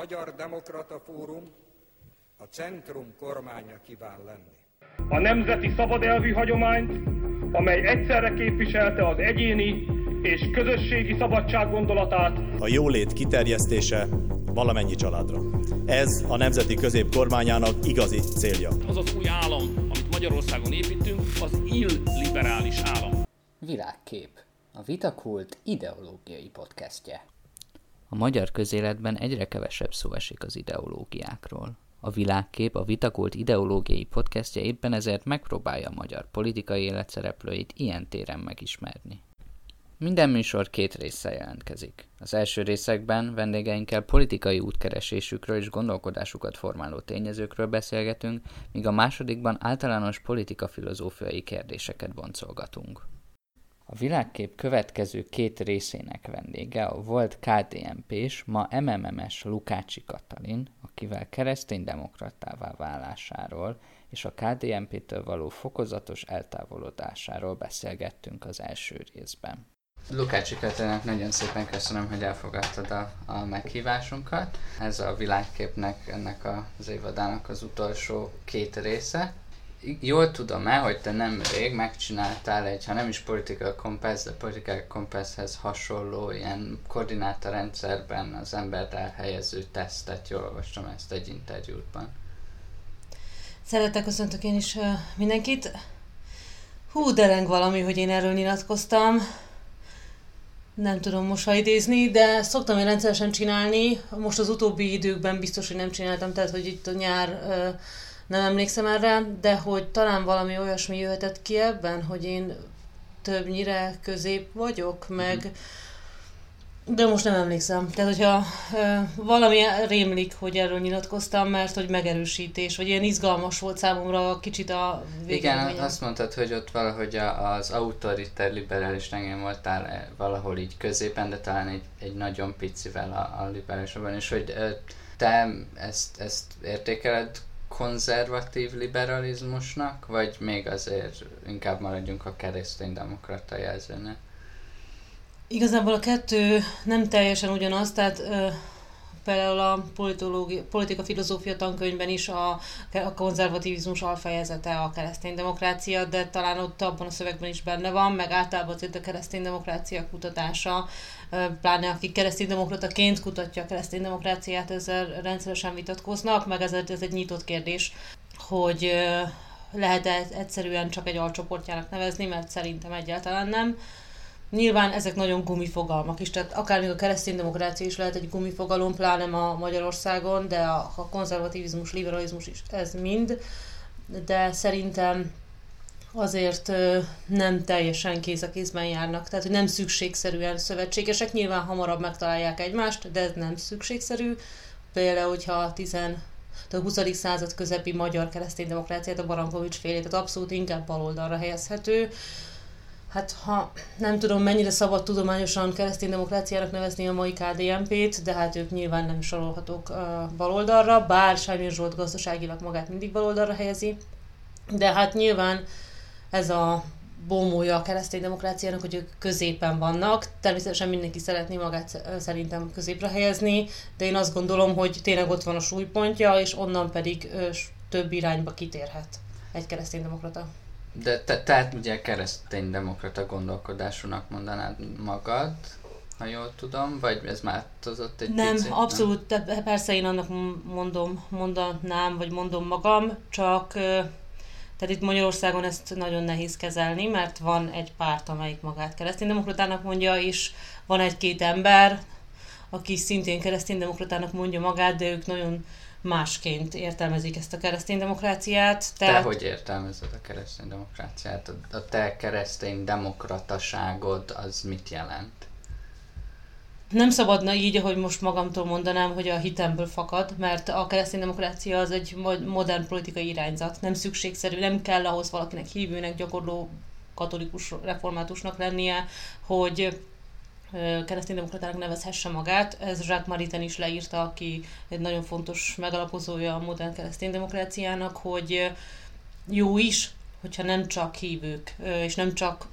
Magyar Demokrata Fórum a Centrum kormánya kíván lenni. A nemzeti szabadelvű hagyományt, amely egyszerre képviselte az egyéni és közösségi szabadság gondolatát. A jólét kiterjesztése valamennyi családra. Ez a nemzeti középkormányának igazi célja. Az az új állam, amit Magyarországon építünk, az illiberális állam. Világkép. A Vitakult ideológiai podcastje. A magyar közéletben egyre kevesebb szó esik az ideológiákról. A világkép, a Vitakult ideológiai podcastje éppen ezért megpróbálja a magyar politikai élet szereplőit ilyen téren megismerni. Minden műsor két résszel jelentkezik. Az első részekben vendégeinkkel politikai útkeresésükről és gondolkodásukat formáló tényezőkről beszélgetünk, míg a másodikban általános politika-filozófiai kérdéseket boncolgatunk. A világkép következő két részének vendége a volt KDNP-s, ma MMMS Lukácsi Katalin, akivel kereszténydemokratává válásáról és a KDNP-től való fokozatos eltávolodásáról beszélgettünk az első részben. Lukácsi Katalinnak nagyon szépen köszönöm, hogy elfogadtad a, a meghívásunkat. Ez a világképnek, ennek az évadának az utolsó két része jól tudom-e, hogy te nem rég megcsináltál egy, ha nem is political compass, de political compasshez hasonló ilyen koordinátorrendszerben az embert elhelyező tesztet, jól olvastam ezt egy interjútban. Szeretek, köszöntök én is mindenkit. Hú, dereng valami, hogy én erről nyilatkoztam. Nem tudom most ha idézni, de szoktam én rendszeresen csinálni. Most az utóbbi időkben biztos, hogy nem csináltam, tehát hogy itt a nyár uh, nem emlékszem erre, de hogy talán valami olyasmi jöhetett ki ebben, hogy én többnyire közép vagyok, meg mm. de most nem emlékszem. Tehát, hogyha ö, valami rémlik, hogy erről nyilatkoztam, mert hogy megerősítés, vagy ilyen izgalmas volt számomra kicsit a végeményem. Igen, azt mondtad, hogy ott valahogy az autoriter liberális engem voltál eh, valahol így középen, de talán egy, egy nagyon picivel a, a liberálisabban, és hogy te ezt, ezt értékeled konzervatív liberalizmusnak, vagy még azért inkább maradjunk a kereszténydemokrata jelzőnek? Igazából a kettő nem teljesen ugyanaz, tehát például a politika filozófia tankönyvben is a, a konzervativizmus alfejezete a kereszténydemokrácia, de talán ott abban a szövegben is benne van, meg általában azért a kereszténydemokrácia kutatása, pláne aki kereszténydemokrataként kutatja a kereszténydemokráciát, ezzel rendszeresen vitatkoznak, meg ez, ez egy nyitott kérdés, hogy lehet -e egyszerűen csak egy alcsoportjának nevezni, mert szerintem egyáltalán nem Nyilván ezek nagyon gumifogalmak is, tehát akár még a kereszténydemokrácia is lehet egy gumifogalom, pláne ma Magyarországon, de a, a konzervativizmus, liberalizmus is ez mind, de szerintem azért nem teljesen kéz a kézben járnak, tehát hogy nem szükségszerűen szövetségesek, nyilván hamarabb megtalálják egymást, de ez nem szükségszerű. Például, hogyha a 10 a 20. század közepi magyar kereszténydemokráciát, a Barankovics félét, tehát abszolút inkább baloldalra helyezhető hát ha nem tudom mennyire szabad tudományosan kereszténydemokráciának nevezni a mai KDNP-t, de hát ők nyilván nem sorolhatók baloldalra, bár Sajnén Zsolt gazdaságilag magát mindig baloldalra helyezi, de hát nyilván ez a bómója a kereszténydemokráciának, hogy ők középen vannak. Természetesen mindenki szeretné magát szerintem középre helyezni, de én azt gondolom, hogy tényleg ott van a súlypontja, és onnan pedig több irányba kitérhet egy kereszténydemokrata. De te, tehát ugye keresztény demokrata gondolkodásúnak mondanád magad, ha jól tudom, vagy ez már tozott egy Nem, picit, abszolút, nem? De persze én annak mondom, mondanám, vagy mondom magam, csak tehát itt Magyarországon ezt nagyon nehéz kezelni, mert van egy párt, amelyik magát kereszténydemokratának mondja, és van egy-két ember, aki szintén kereszténydemokratának mondja magát, de ők nagyon másként értelmezik ezt a kereszténydemokráciát. Tehát... Te hogy értelmezed a kereszténydemokráciát? A, a te keresztény demokrataságod az mit jelent? Nem szabadna így, ahogy most magamtól mondanám, hogy a hitemből fakad, mert a kereszténydemokrácia az egy modern politikai irányzat. Nem szükségszerű, nem kell ahhoz valakinek hívőnek, gyakorló katolikus reformátusnak lennie, hogy kereszténydemokratának nevezhesse magát. Ez Jacques Maritain is leírta, aki egy nagyon fontos megalapozója a modern kereszténydemokráciának, hogy jó is, hogyha nem csak hívők, és nem csak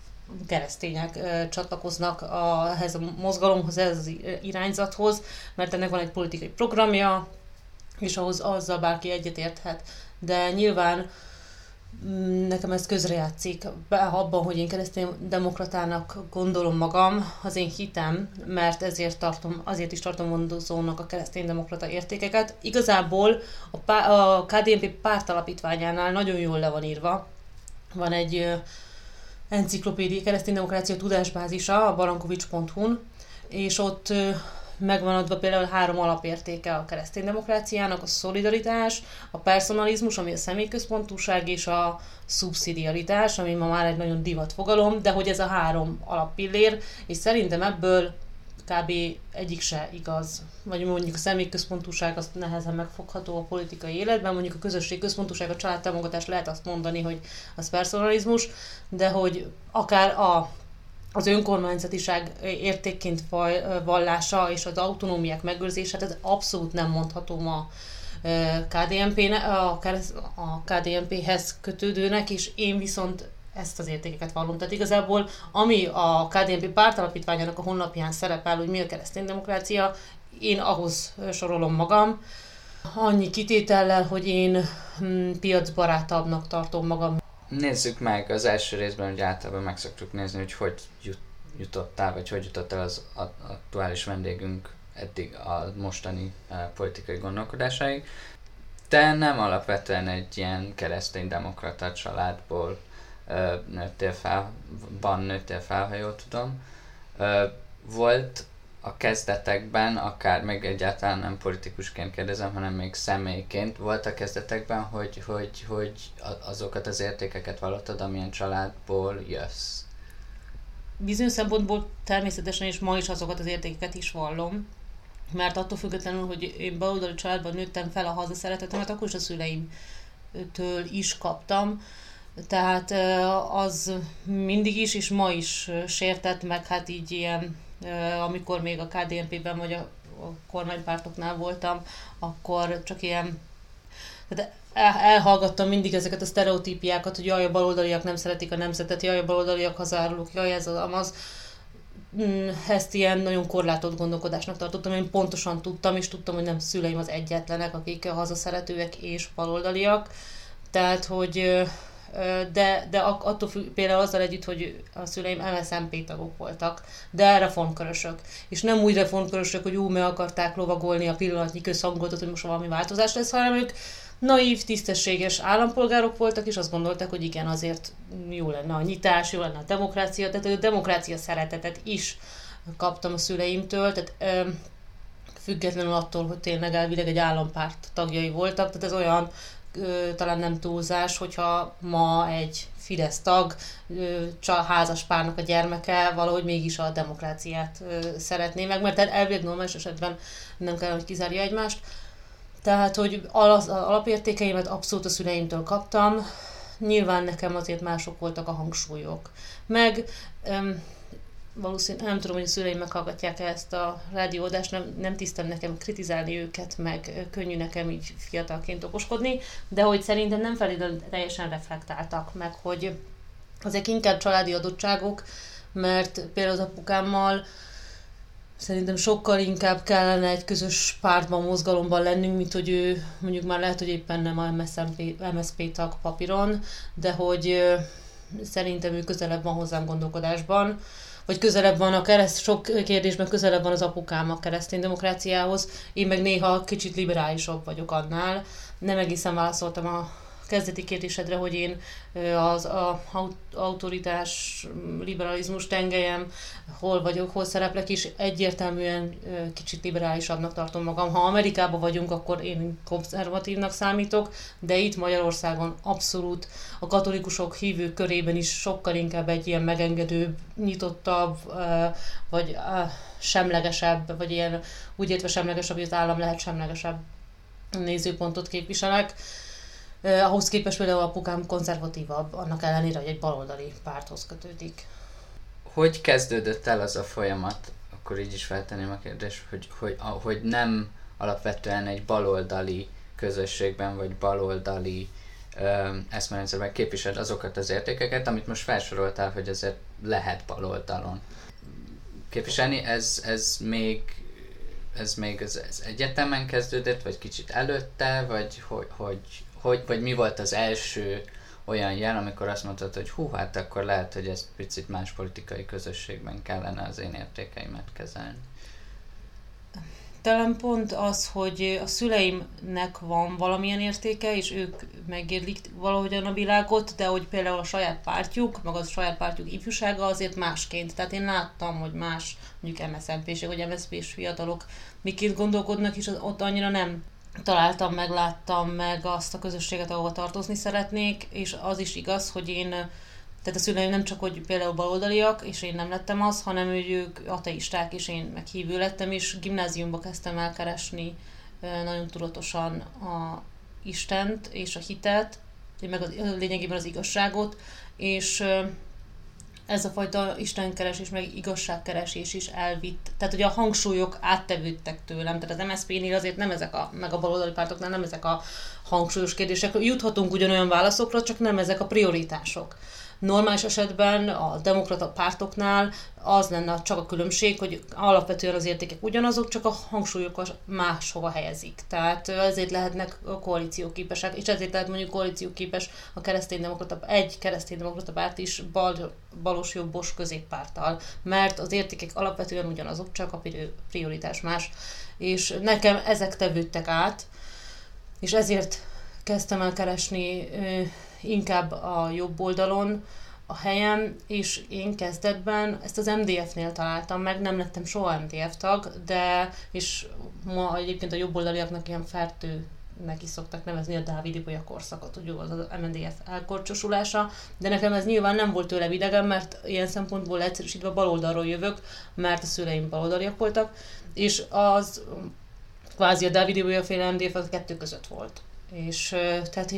keresztények csatlakoznak a, ehhez a mozgalomhoz, ehhez az irányzathoz, mert ennek van egy politikai programja, és ahhoz azzal bárki egyetérthet. De nyilván nekem ez közrejátszik abban, hogy én keresztény demokratának gondolom magam, az én hitem, mert ezért tartom, azért is tartom gondozónak a keresztény demokrata értékeket. Igazából a, pá- a KDNP pártalapítványánál nagyon jól le van írva. Van egy enciklopédia keresztény demokrácia tudásbázisa a barankovics.hu-n, és ott megvan adva például három alapértéke a keresztény demokráciának, a szolidaritás, a personalizmus, ami a személyközpontúság, és a szubszidiaritás, ami ma már egy nagyon divat fogalom, de hogy ez a három alappillér, és szerintem ebből kb. egyik se igaz. Vagy mondjuk a személyközpontúság az nehezen megfogható a politikai életben, mondjuk a közösség központúság, a családtámogatás lehet azt mondani, hogy az personalizmus, de hogy akár a az önkormányzatiság értékként vallása és az autonómiák megőrzése, ez abszolút nem mondható ma KDNP, a, KDNP-hez kötődőnek, és én viszont ezt az értékeket vallom. Tehát igazából, ami a KDNP pártalapítványának a honlapján szerepel, hogy mi a keresztény demokrácia, én ahhoz sorolom magam, annyi kitétellel, hogy én hm, piacbarátabbnak tartom magam. Nézzük meg az első részben, hogy általában meg szoktuk nézni, hogy hogy jut, jutottál, vagy hogy jutott el az aktuális vendégünk eddig a mostani uh, politikai gondolkodásáig. Te nem alapvetően egy ilyen keresztény demokrata családból uh, nőttél fel, van nőttél fel, ha jól tudom. Uh, volt a kezdetekben, akár meg egyáltalán nem politikusként kérdezem, hanem még személyként volt a kezdetekben, hogy, hogy, hogy azokat az értékeket vallottad, amilyen családból jössz? Bizonyos szempontból természetesen, és ma is azokat az értékeket is vallom, mert attól függetlenül, hogy én baloldali családban nőttem fel a hazaszeretetemet, akkor is a szüleimtől is kaptam, tehát az mindig is, és ma is sértett, meg hát így ilyen amikor még a KDNP-ben vagy a, a kormánypártoknál voltam, akkor csak ilyen tehát elhallgattam mindig ezeket a sztereotípiákat, hogy jaj, a baloldaliak nem szeretik a nemzetet, jaj, a baloldaliak hazárulók, jaj, ez az amaz. Mm, ezt ilyen nagyon korlátott gondolkodásnak tartottam. Én pontosan tudtam, és tudtam, hogy nem szüleim az egyetlenek, akik hazaszeretőek és baloldaliak. Tehát, hogy de, de attól függ, például azzal együtt, hogy a szüleim MSZMP tagok voltak, de reformkörösök. És nem úgy reformkörösök, hogy úgy meg akarták lovagolni a pillanatnyi közhangotot, hogy most valami változás lesz, hanem ők naív, tisztességes állampolgárok voltak, és azt gondolták, hogy igen, azért jó lenne a nyitás, jó lenne a demokrácia, tehát a demokrácia szeretetet is kaptam a szüleimtől, tehát ö, függetlenül attól, hogy tényleg elvileg egy állampárt tagjai voltak, tehát ez olyan talán nem túlzás, hogyha ma egy Fidesz tag, házas párnak a gyermeke valahogy mégis a demokráciát szeretné meg, mert elvileg normális esetben nem kell, hogy kizárja egymást. Tehát, hogy az alapértékeimet abszolút a szüleimtől kaptam, nyilván nekem azért mások voltak a hangsúlyok. Meg valószínűleg nem tudom, hogy a szüleim meghallgatják ezt a rádiódást, nem, nem tisztem nekem kritizálni őket, meg könnyű nekem így fiatalként okoskodni, de hogy szerintem nem feltétlenül teljesen reflektáltak meg, hogy ezek inkább családi adottságok, mert például az apukámmal szerintem sokkal inkább kellene egy közös pártban, mozgalomban lennünk, mint hogy ő mondjuk már lehet, hogy éppen nem a MSZP, MSZP tag papíron, de hogy szerintem ő közelebb van hozzám gondolkodásban vagy közelebb van a kereszt, sok kérdésben közelebb van az apukám a keresztény demokráciához, én meg néha kicsit liberálisabb vagyok annál. Nem egészen válaszoltam a kezdeti kérdésedre, hogy én az a, autoritás, liberalizmus tengelyem, hol vagyok, hol szereplek, és egyértelműen kicsit liberálisabbnak tartom magam. Ha Amerikában vagyunk, akkor én konzervatívnak számítok, de itt Magyarországon abszolút a katolikusok hívők körében is sokkal inkább egy ilyen megengedőbb, nyitottabb, vagy semlegesebb, vagy ilyen úgy értve semlegesebb, hogy az állam lehet semlegesebb nézőpontot képviselek ahhoz képest például apukám konzervatívabb, annak ellenére, hogy egy baloldali párthoz kötődik. Hogy kezdődött el az a folyamat? Akkor így is feltenném a kérdést, hogy, hogy, hogy nem alapvetően egy baloldali közösségben, vagy baloldali eszmerendszerben képviseled azokat az értékeket, amit most felsoroltál, hogy azért lehet baloldalon képviselni. Ez, ez még ez még az, az egyetemen kezdődött, vagy kicsit előtte, vagy hogy, hogy, hogy, vagy mi volt az első olyan jel, amikor azt mondtad, hogy hú, hát akkor lehet, hogy ezt picit más politikai közösségben kellene az én értékeimet kezelni. Talán pont az, hogy a szüleimnek van valamilyen értéke, és ők megérlik valahogyan a világot, de hogy például a saját pártjuk, meg a saját pártjuk ifjúsága azért másként. Tehát én láttam, hogy más, mondjuk mszmp vagy MSZP-s fiatalok miként gondolkodnak, és ott annyira nem találtam meg, láttam meg azt a közösséget, ahova tartozni szeretnék, és az is igaz, hogy én, tehát a szüleim nem csak, hogy például baloldaliak, és én nem lettem az, hanem hogy ők ateisták, és én meg hívő lettem, és gimnáziumba kezdtem el keresni nagyon tudatosan a Istent és a hitet, meg a, lényegében az igazságot, és ez a fajta istenkeresés, meg igazságkeresés is elvitt. Tehát, hogy a hangsúlyok áttevődtek tőlem. Tehát az MSZP-nél azért nem ezek a, meg a baloldali pártoknál nem ezek a hangsúlyos kérdések. Juthatunk ugyanolyan válaszokra, csak nem ezek a prioritások. Normális esetben a demokrata pártoknál az lenne csak a különbség, hogy alapvetően az értékek ugyanazok, csak a hangsúlyokat máshova helyezik. Tehát ezért lehetnek koalícióképesek, és ezért lehet mondjuk koalícióképes a kereszténydemokrata, egy kereszténydemokrata párt is bal, balos jobbos középpárttal, mert az értékek alapvetően ugyanazok, csak a prioritás más. És nekem ezek tevődtek át, és ezért kezdtem el keresni inkább a jobb oldalon a helyem, és én kezdetben ezt az MDF-nél találtam meg, nem lettem soha MDF tag, de, és ma egyébként a jobboldaliaknak ilyen fertő neki szoktak nevezni a Dávidi Bolya korszakot, ugye az a MNDF elkorcsosulása, de nekem ez nyilván nem volt tőle idegen, mert ilyen szempontból egyszerűsítve baloldalról jövök, mert a szüleim baloldaliak voltak, és az kvázi a Dávidi Bolya féle MDF az kettő között volt és tehát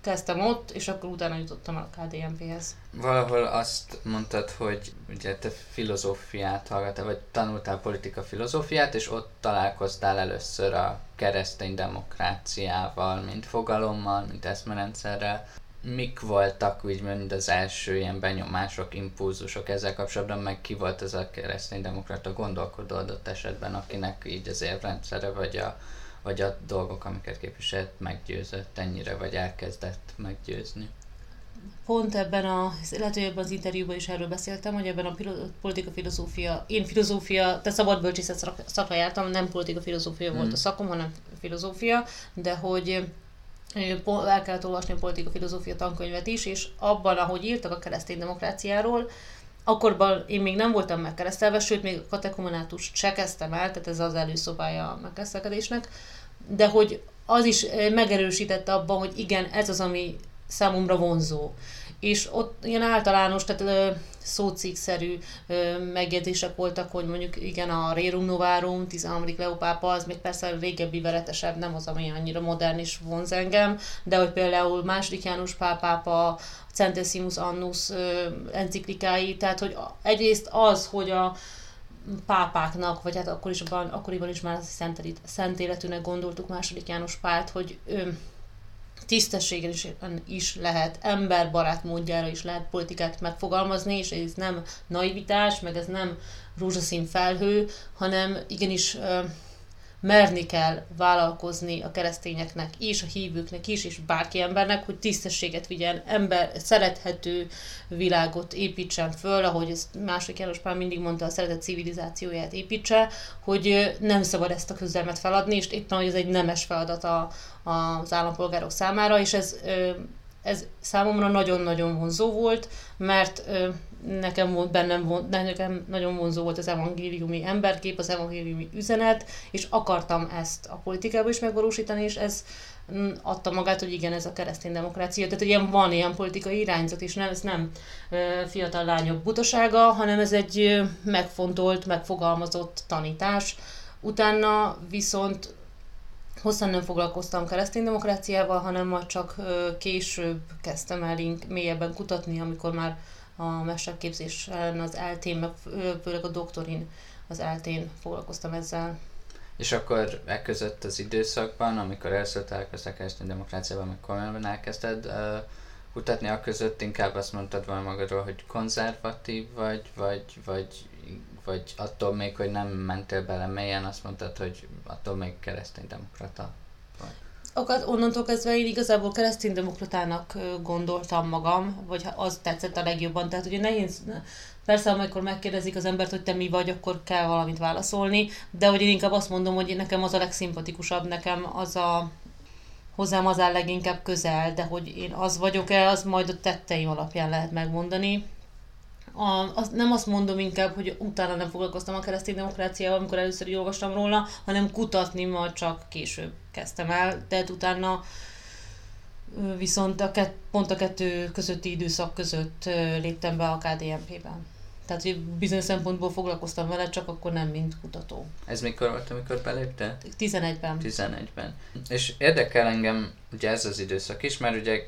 kezdtem ott, és akkor utána jutottam a KDNP-hez. Valahol azt mondtad, hogy ugye te filozófiát hallgattál, vagy tanultál politika filozófiát, és ott találkoztál először a keresztény demokráciával, mint fogalommal, mint eszmerendszerrel. Mik voltak úgymond az első ilyen benyomások, impulzusok ezzel kapcsolatban, meg ki volt ez a kereszténydemokrata gondolkodó adott esetben, akinek így az érrendszere, vagy a vagy a dolgok, amiket képviselt, meggyőzött ennyire, vagy elkezdett meggyőzni? Pont ebben a, lehet, hogy ebben az interjúban is erről beszéltem, hogy ebben a politika filozófia, én filozófia, te szabad bölcsészet szakra jártam, nem politika filozófia hmm. volt a szakom, hanem filozófia, de hogy el kellett olvasni a politika filozófia tankönyvet is, és abban, ahogy írtak a keresztény demokráciáról, Akkorban én még nem voltam megkeresztelve, sőt, még a katekumenátust se kezdtem el, tehát ez az előszobája a megkeresztelkedésnek, de hogy az is megerősítette abban, hogy igen, ez az, ami számomra vonzó és ott ilyen általános, tehát szócikszerű megjegyzések voltak, hogy mondjuk igen, a Rerum Novarum, 13. Leopápa, az még persze régebbi veretesebb, nem az, ami annyira modern is vonz engem, de hogy például második János pápápa, Centesimus Annus enciklikái, tehát hogy egyrészt az, hogy a pápáknak, vagy hát akkor is, akkoriban is már szent életűnek gondoltuk második János Pált, hogy tisztességesen is lehet, emberbarát módjára is lehet politikát megfogalmazni, és ez nem naivitás, meg ez nem rózsaszín felhő, hanem igenis merni kell vállalkozni a keresztényeknek is, a hívőknek is, és bárki embernek, hogy tisztességet vigyen, ember, szerethető világot építsen föl, ahogy ezt második János Pál mindig mondta, a szeretet civilizációját építse, hogy nem szabad ezt a küzdelmet feladni, és éppen, hogy ez egy nemes feladat a, az állampolgárok számára, és ez, ez számomra nagyon-nagyon vonzó volt, mert nekem volt bennem, nekem nagyon vonzó volt az evangéliumi emberkép, az evangéliumi üzenet, és akartam ezt a politikában is megvalósítani, és ez mm, adta magát, hogy igen, ez a keresztény demokrácia. Tehát ilyen van ilyen politikai irányzat, és nem, ez nem fiatal lányok butasága, hanem ez egy megfontolt, megfogalmazott tanítás. Utána viszont hosszan nem foglalkoztam kereszténydemokráciával, hanem majd csak később kezdtem el mélyebben kutatni, amikor már a mesterképzésen az eltén, meg főleg a doktorin az eltén foglalkoztam ezzel. És akkor e között az időszakban, amikor először találkoztál keresztény demokráciában, meg komolyan elkezdted kutatni, a között inkább azt mondtad volna magadról, hogy konzervatív vagy, vagy, vagy, vagy attól még, hogy nem mentél bele mélyen, azt mondtad, hogy attól még kereszténydemokrata vagy. Akad, onnantól kezdve én igazából kereszténydemokratának gondoltam magam, vagy az tetszett a legjobban. Tehát ugye nehéz, persze amikor megkérdezik az embert, hogy te mi vagy, akkor kell valamit válaszolni, de hogy én inkább azt mondom, hogy nekem az a legszimpatikusabb, nekem az a hozzám az áll leginkább közel, de hogy én az vagyok-e, az majd a tetteim alapján lehet megmondani. A, az, nem azt mondom inkább, hogy utána nem foglalkoztam a keresztény demokráciával, amikor először olvastam róla, hanem kutatni majd csak később kezdtem el, tehát utána viszont a kett, pont a kettő közötti időszak között léptem be a KDNP-ben. Tehát, hogy bizonyos szempontból foglalkoztam vele, csak akkor nem, mint kutató. Ez mikor volt, amikor belépte? 11-ben. 11-ben. És érdekel engem ugye ez az időszak is, mert ugye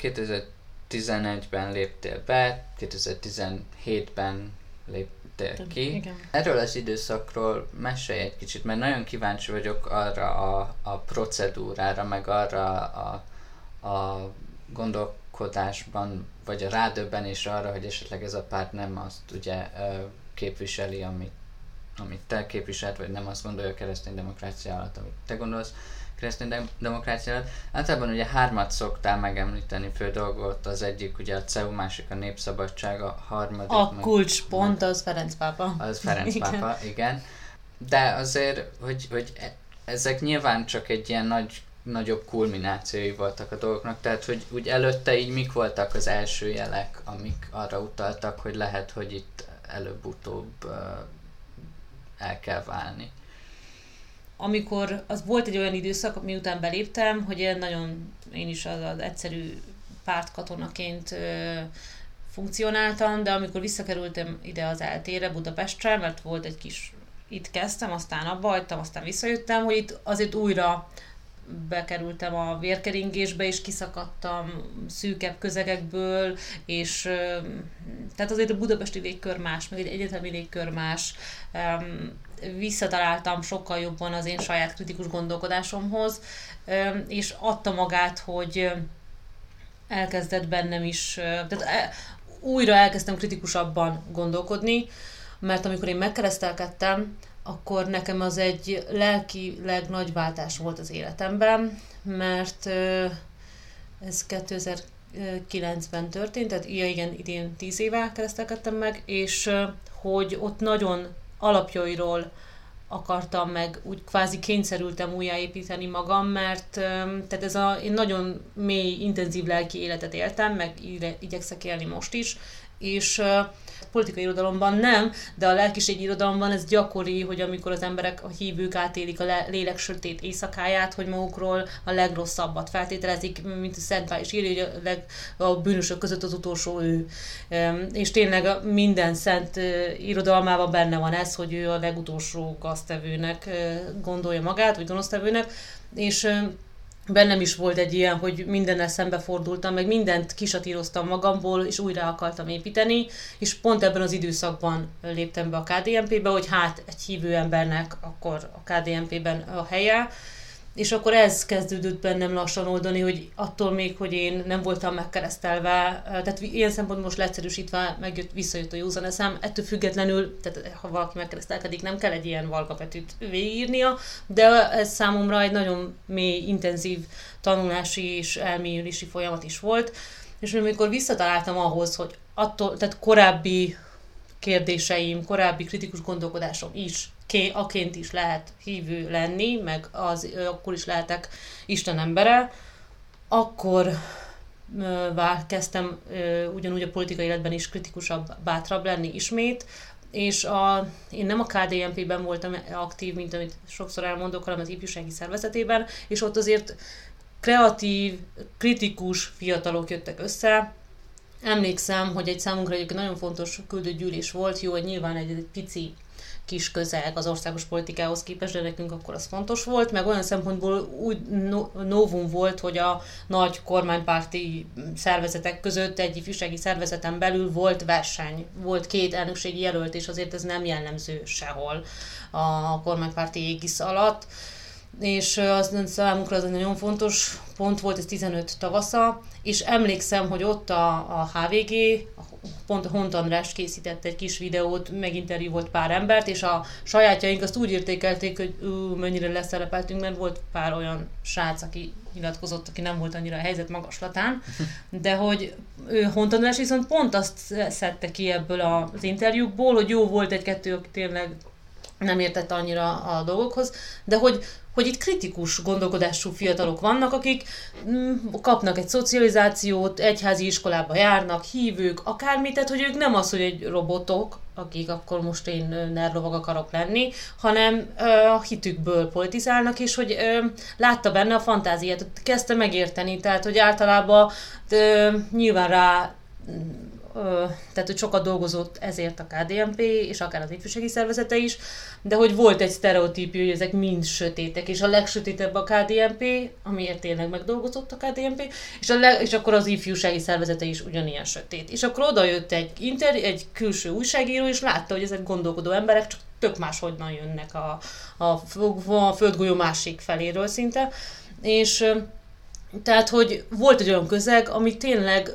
2011-ben léptél be, 2017-ben léptél ki. Igen. Erről az időszakról mesélj egy kicsit, mert nagyon kíváncsi vagyok arra a, a procedúrára, meg arra a, a gondolkodásban, vagy a rádöbbenésre arra, hogy esetleg ez a párt nem azt ugye képviseli, amit, amit te képviselt, vagy nem azt gondolja a keresztény demokrácia alatt, amit te gondolsz keresztény demokrácia alatt. Általában ugye hármat szoktál megemlíteni fő dolgot, az egyik ugye a CEU, másik a Népszabadság, a harmadik... A meg, kulcspont az Ferenc pápa. Az Ferenc Igen. pápa, igen. De azért, hogy, hogy e- ezek nyilván csak egy ilyen nagy nagyobb kulminációi voltak a dolgoknak, tehát hogy úgy előtte így mik voltak az első jelek, amik arra utaltak, hogy lehet, hogy itt előbb-utóbb uh, el kell válni. Amikor az volt egy olyan időszak, miután beléptem, hogy én nagyon, én is az, az egyszerű pártkatonaként ö, funkcionáltam, de amikor visszakerültem ide az eltére Budapestre, mert volt egy kis, itt kezdtem, aztán abba hagytam, aztán visszajöttem, hogy itt azért újra bekerültem a vérkeringésbe, és kiszakadtam szűkebb közegekből, és tehát azért a budapesti légkör más, meg egy egyetemi légkör más. Visszataláltam sokkal jobban az én saját kritikus gondolkodásomhoz, és adta magát, hogy elkezdett bennem is, tehát e- újra elkezdtem kritikusabban gondolkodni, mert amikor én megkeresztelkedtem, akkor nekem az egy lelkileg nagy váltás volt az életemben, mert ez 2009-ben történt, tehát ja, igen, idén 10 éve keresztelkedtem meg, és hogy ott nagyon alapjairól akartam meg, úgy kvázi kényszerültem újjáépíteni magam, mert tehát ez a, én nagyon mély, intenzív lelki életet éltem, meg ide, igyekszek élni most is, és politikai irodalomban nem, de a lelkiség irodalomban ez gyakori, hogy amikor az emberek, a hívők átélik a le- lélek sötét éjszakáját, hogy magukról a legrosszabbat feltételezik, mint a Szent Pál is írja, hogy a, leg, a bűnösök között az utolsó ő. És tényleg minden szent irodalmában benne van ez, hogy ő a legutolsó gaztevőnek gondolja magát, vagy gonosztevőnek, és bennem is volt egy ilyen, hogy mindennel szembefordultam, meg mindent kisatíroztam magamból, és újra akartam építeni, és pont ebben az időszakban léptem be a KDNP-be, hogy hát egy hívő embernek akkor a KDNP-ben a helye, és akkor ez kezdődött bennem lassan oldani, hogy attól még, hogy én nem voltam megkeresztelve, tehát ilyen szempontból most leegyszerűsítve megjött, visszajött a józan eszem, ettől függetlenül, tehát ha valaki megkeresztelkedik, nem kell egy ilyen valgapetűt végigírnia, de ez számomra egy nagyon mély, intenzív tanulási és elmélyülési folyamat is volt, és amikor visszataláltam ahhoz, hogy attól, tehát korábbi kérdéseim, korábbi kritikus gondolkodásom is, aként is lehet hívő lenni, meg az, akkor is lehetek Isten embere, akkor kezdtem ugyanúgy a politikai életben is kritikusabb, bátrabb lenni ismét, és a, én nem a KDNP-ben voltam aktív, mint amit sokszor elmondok, hanem az ifjúsági szervezetében, és ott azért kreatív, kritikus fiatalok jöttek össze, Emlékszem, hogy egy számunkra egy nagyon fontos küldött gyűlés volt, jó, hogy nyilván egy, egy pici kis közeg az országos politikához képest, de nekünk akkor az fontos volt, meg olyan szempontból úgy no- novum volt, hogy a nagy kormánypárti szervezetek között egy ifjúsági szervezeten belül volt verseny, volt két elnökségi jelölt, és azért ez nem jellemző sehol a kormánypárti égisz alatt. És az számunkra az egy nagyon fontos pont volt, ez 15 tavasza, és emlékszem, hogy ott a, a HVG, pont Hont András készített egy kis videót, meginterjú volt pár embert, és a sajátjaink azt úgy értékelték, hogy ú, mennyire leszerepeltünk, mert volt pár olyan srác, aki nyilatkozott, aki nem volt annyira a helyzet magaslatán, de hogy ő Hont András viszont pont azt szedte ki ebből az interjúkból, hogy jó volt egy-kettő, aki tényleg nem értette annyira a dolgokhoz, de hogy, hogy itt kritikus gondolkodású fiatalok vannak, akik mm, kapnak egy szocializációt, egyházi iskolába járnak, hívők, akármit, tehát hogy ők nem az, hogy egy robotok, akik akkor most én nerlovag akarok lenni, hanem ö, a hitükből politizálnak, és hogy ö, látta benne a fantáziát, kezdte megérteni, tehát hogy általában ö, nyilván rá tehát hogy sokat dolgozott ezért a KDNP, és akár az ifjúsági szervezete is, de hogy volt egy sztereotípia, hogy ezek mind sötétek, és a legsötétebb a KDNP, amiért tényleg megdolgozott a KDNP, és, a leg, és akkor az ifjúsági szervezete is ugyanilyen sötét. És akkor oda jött egy, inter, egy külső újságíró, és látta, hogy ezek gondolkodó emberek, csak tök máshogyan jönnek a, a, a földgolyó másik feléről szinte, és tehát, hogy volt egy olyan közeg, ami tényleg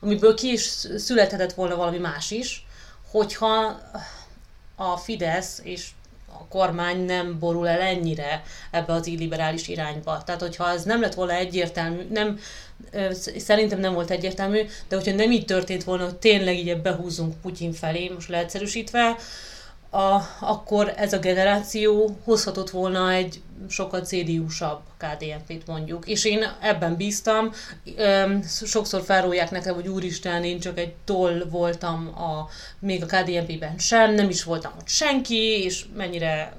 amiből ki is születhetett volna valami más is, hogyha a Fidesz és a kormány nem borul el ennyire ebbe az illiberális irányba. Tehát, hogyha ez nem lett volna egyértelmű, nem, szerintem nem volt egyértelmű, de hogyha nem így történt volna, hogy tényleg így behúzunk Putyin felé, most leegyszerűsítve, a, akkor ez a generáció hozhatott volna egy sokkal CDU-sabb KDNP-t mondjuk. És én ebben bíztam, sokszor felrólják nekem, hogy úristen, én csak egy toll voltam a, még a KDNP-ben sem, nem is voltam ott senki, és mennyire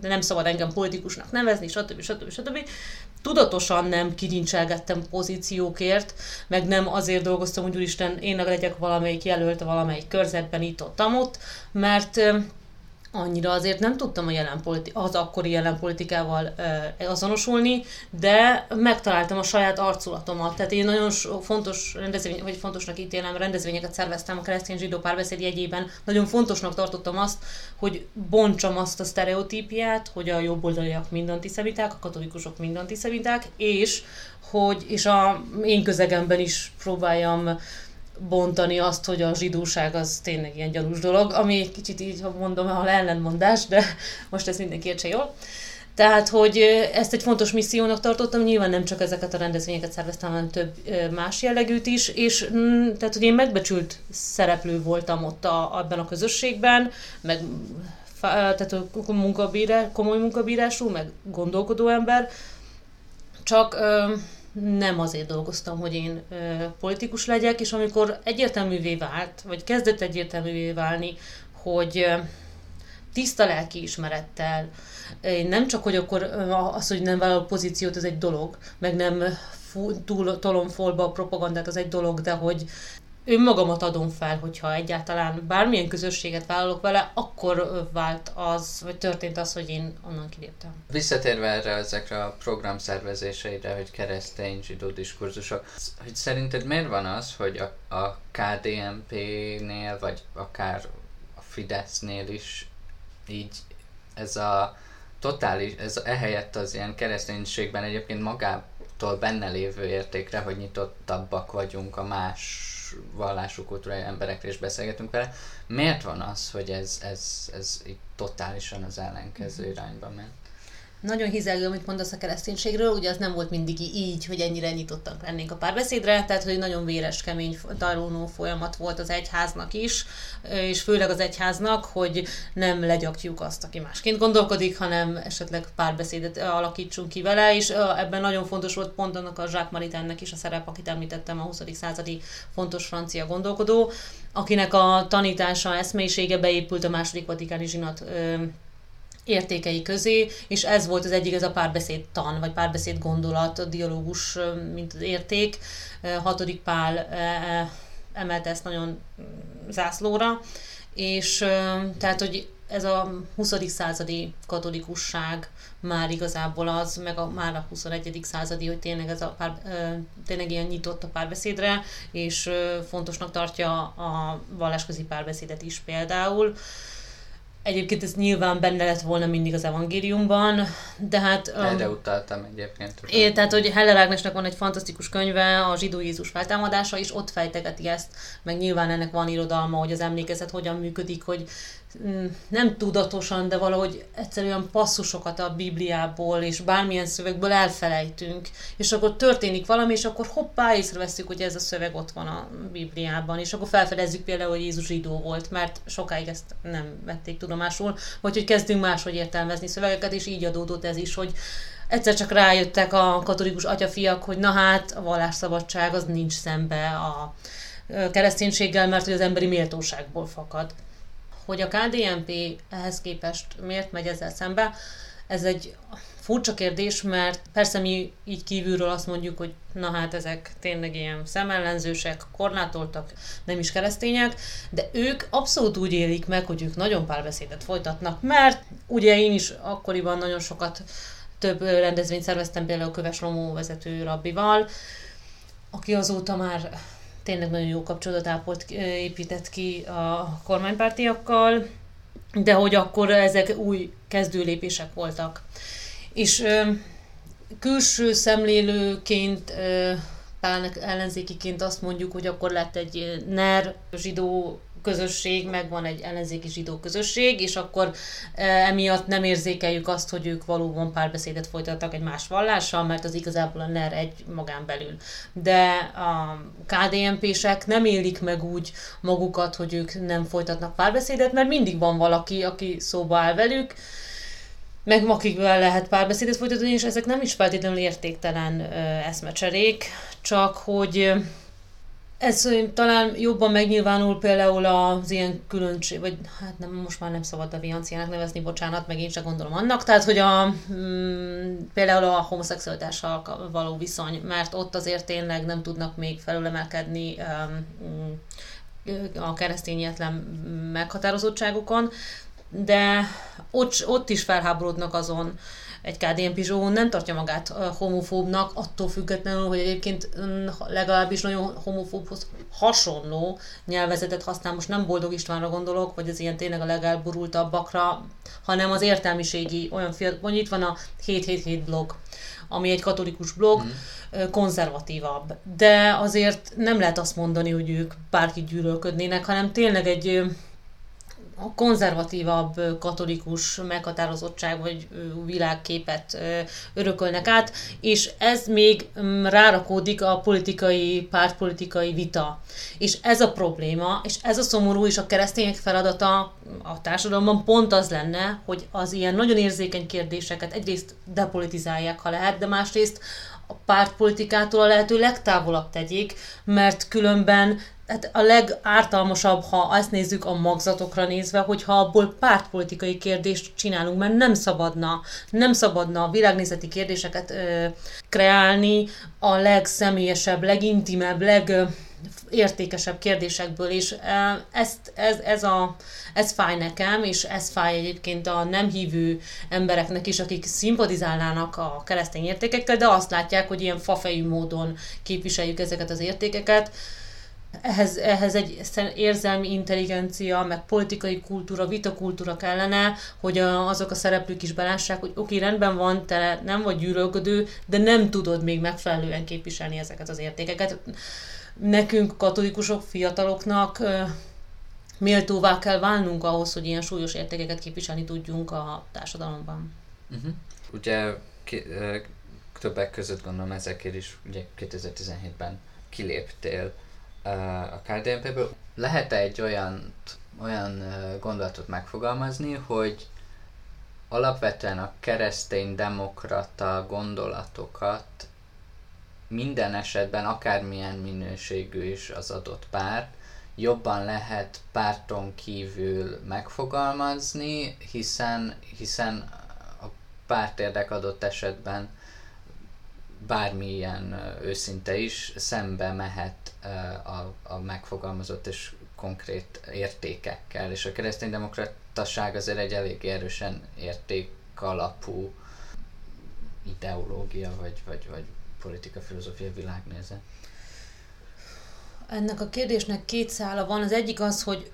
de nem szabad engem politikusnak nevezni, stb. stb. stb. Tudatosan nem kirincselgettem pozíciókért, meg nem azért dolgoztam, hogy úristen, én legyek valamelyik jelölt valamelyik körzetben itt ott, ott mert annyira azért nem tudtam a jelen politi- az akkori jelen politikával ö, azonosulni, de megtaláltam a saját arculatomat. Tehát én nagyon fontos rendezvény, vagy fontosnak ítélem, rendezvényeket szerveztem a keresztény zsidó párbeszéd jegyében. Nagyon fontosnak tartottam azt, hogy bontsam azt a sztereotípiát, hogy a jobboldaliak mind antiszemiták, a katolikusok mind antiszemiták, és hogy és a én közegemben is próbáljam bontani azt, hogy a zsidóság az tényleg ilyen gyanús dolog, ami egy kicsit így, ha mondom, ha ellentmondás, de most ezt mindenki értse jól. Tehát, hogy ezt egy fontos missziónak tartottam, nyilván nem csak ezeket a rendezvényeket szerveztem, hanem több más jellegűt is, és mm, tehát, hogy én megbecsült szereplő voltam ott a, abban a közösségben, meg tehát munkabírá, komoly munkabírású, meg gondolkodó ember, csak nem azért dolgoztam, hogy én ö, politikus legyek, és amikor egyértelművé vált, vagy kezdett egyértelművé válni, hogy ö, tiszta lelki ismerettel, nem csak, hogy akkor az, hogy nem vállal pozíciót, ez egy dolog, meg nem túl tolom folba a propagandát, az egy dolog, de hogy önmagamat adom fel, hogyha egyáltalán bármilyen közösséget vállalok vele, akkor vált az, vagy történt az, hogy én onnan kiléptem. Visszatérve erre ezekre a program szervezéseire, hogy keresztény zsidó diskurzusok, hogy szerinted miért van az, hogy a, a KDNP-nél, vagy akár a Fidesznél is így ez a totális, ez ehelyett az ilyen kereszténységben egyébként magától benne lévő értékre, hogy nyitottabbak vagyunk a más vallású kultúrai emberekre is beszélgetünk vele. Miért van az, hogy ez, ez, ez így totálisan az ellenkező irányba ment? Nagyon hizelgő, amit mondasz a kereszténységről, ugye az nem volt mindig így, hogy ennyire nyitottak lennénk a párbeszédre, tehát hogy nagyon véres, kemény tanuló folyamat volt az egyháznak is, és főleg az egyháznak, hogy nem legyakjuk azt, aki másként gondolkodik, hanem esetleg párbeszédet alakítsunk ki vele, és ebben nagyon fontos volt pont annak a Jacques Maritennek is a szerep, akit említettem, a 20. századi fontos francia gondolkodó, akinek a tanítása, eszmélyisége beépült a második vatikáni zsinat értékei közé, és ez volt az egyik, ez a párbeszéd tan, vagy párbeszéd gondolat, a dialógus, mint az érték. Hatodik Pál emelte ezt nagyon zászlóra, és tehát, hogy ez a 20. századi katolikusság már igazából az, meg a, már a 21. századi, hogy tényleg, ez a pár, tényleg ilyen nyitott a párbeszédre, és fontosnak tartja a vallásközi párbeszédet is például Egyébként ez nyilván benne lett volna mindig az evangéliumban, de hát... Erre um, utaltam egyébként. É, tehát, hogy Heller Ágnesnek van egy fantasztikus könyve, a zsidó Jézus feltámadása, és ott fejtegeti ezt, meg nyilván ennek van irodalma, hogy az emlékezet hogyan működik, hogy nem tudatosan, de valahogy egyszerűen passzusokat a Bibliából és bármilyen szövegből elfelejtünk, és akkor történik valami, és akkor hoppá, észreveszünk, hogy ez a szöveg ott van a Bibliában, és akkor felfedezzük például, hogy Jézus zsidó volt, mert sokáig ezt nem vették tudomásul, vagy hogy kezdünk máshogy értelmezni szövegeket, és így adódott ez is, hogy egyszer csak rájöttek a katolikus atyafiak, hogy na hát, a vallásszabadság az nincs szembe a kereszténységgel, mert hogy az emberi méltóságból fakad. Hogy a KDNP ehhez képest miért megy ezzel szembe, ez egy furcsa kérdés, mert persze mi így kívülről azt mondjuk, hogy na hát ezek tényleg ilyen szemellenzősek, korlátoltak, nem is keresztények, de ők abszolút úgy élik meg, hogy ők nagyon párbeszédet folytatnak, mert ugye én is akkoriban nagyon sokat több rendezvényt szerveztem, például Köves Lomó vezető rabbival, aki azóta már tényleg nagyon jó kapcsolatot ápolt, épített ki a kormánypártiakkal, de hogy akkor ezek új kezdőlépések voltak. És ö, külső szemlélőként, ö, ellenzékiként azt mondjuk, hogy akkor lett egy NER zsidó közösség, meg van egy ellenzéki zsidó közösség, és akkor e, emiatt nem érzékeljük azt, hogy ők valóban párbeszédet folytattak egy más vallással, mert az igazából a NER egy magán belül. De a KDNP-sek nem élik meg úgy magukat, hogy ők nem folytatnak párbeszédet, mert mindig van valaki, aki szóba áll velük, meg akikvel lehet párbeszédet folytatni, és ezek nem is feltétlenül értéktelen eszmecserék, csak hogy ez talán jobban megnyilvánul például az ilyen különbség, vagy hát nem, most már nem szabad devianciának nevezni, bocsánat, meg én sem gondolom annak, tehát hogy a, mm, például a homoszexualitással való viszony, mert ott azért tényleg nem tudnak még felülemelkedni um, a keresztényetlen meghatározottságukon, de ott, ott is felháborodnak azon, egy KDNP Pizsó nem tartja magát homofóbnak, attól függetlenül, hogy egyébként mm, legalábbis nagyon homofóbhoz hasonló nyelvezetet használ. Most nem Boldog Istvánra gondolok, vagy az ilyen tényleg a legelburultabbakra, hanem az értelmiségi olyan fiatal, mondjuk itt van a 777 blog, ami egy katolikus blog, mm. konzervatívabb. De azért nem lehet azt mondani, hogy ők bárki gyűlölködnének, hanem tényleg egy konzervatívabb katolikus meghatározottság vagy világképet örökölnek át, és ez még mm, rárakódik a politikai, pártpolitikai vita. És ez a probléma, és ez a szomorú, és a keresztények feladata a társadalomban pont az lenne, hogy az ilyen nagyon érzékeny kérdéseket egyrészt depolitizálják, ha lehet, de másrészt a pártpolitikától a lehető legtávolabb tegyék, mert különben hát a legártalmasabb, ha azt nézzük a magzatokra nézve, hogyha abból pártpolitikai kérdést csinálunk, mert nem szabadna, nem szabadna világnézeti kérdéseket ö, kreálni a legszemélyesebb, legintimebb, legértékesebb kérdésekből, és ezt, ez, ez, a, ez fáj nekem, és ez fáj egyébként a nem hívő embereknek is, akik szimpatizálnának a keresztény értékekkel, de azt látják, hogy ilyen fafejű módon képviseljük ezeket az értékeket, ehhez, ehhez egy érzelmi intelligencia, meg politikai kultúra, vitakultúra kellene, hogy a, azok a szereplők is belássák, hogy oké, rendben van, te nem vagy gyűlölködő, de nem tudod még megfelelően képviselni ezeket az értékeket. Nekünk, katolikusok, fiataloknak méltóvá kell válnunk ahhoz, hogy ilyen súlyos értékeket képviselni tudjunk a társadalomban. Uh-huh. Ugye ki, többek között gondolom ezekért is ugye 2017-ben kiléptél a KDNP-ből. Lehet-e egy olyan, olyan gondolatot megfogalmazni, hogy alapvetően a keresztény demokrata gondolatokat minden esetben, akármilyen minőségű is az adott párt, jobban lehet párton kívül megfogalmazni, hiszen, hiszen a pártérdek adott esetben bármilyen őszinte is szembe mehet a, a megfogalmazott és konkrét értékekkel, és a kereszténydemokrataság azért egy elég erősen értékalapú ideológia, vagy, vagy, vagy politika, filozófia, világnézet. Ennek a kérdésnek két szála van. Az egyik az, hogy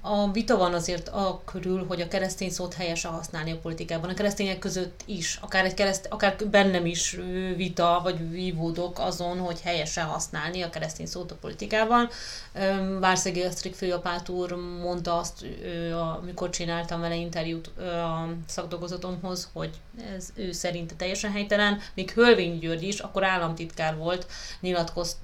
a vita van azért a körül, hogy a keresztény szót helyesen használni a politikában. A keresztények között is, akár, egy kereszt, akár bennem is vita, vagy vívódok azon, hogy helyesen használni a keresztény szót a politikában. Várszegi Esztrik főapát úr mondta azt, amikor csináltam vele interjút a szakdolgozatomhoz, hogy ez ő szerint teljesen helytelen. Még Hölvény György is, akkor államtitkár volt, nyilatkozt,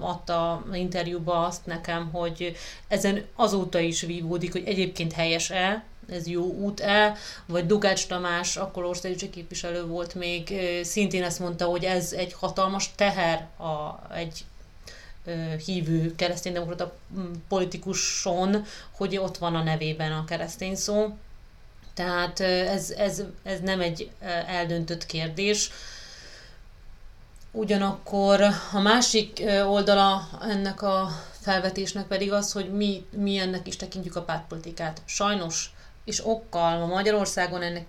adta interjúba azt nekem, hogy ezen azóta is vívódik, hogy egyébként helyes-e, ez jó út-e, vagy Dugács Tamás, akkor országgyűlési képviselő volt még, szintén ezt mondta, hogy ez egy hatalmas teher a, egy hívő kereszténydemokrata politikuson, hogy ott van a nevében a keresztény szó. Tehát ez, ez, ez nem egy eldöntött kérdés. Ugyanakkor a másik oldala ennek a felvetésnek pedig az, hogy mi, mi ennek is tekintjük a pártpolitikát. Sajnos és okkal ma Magyarországon ennek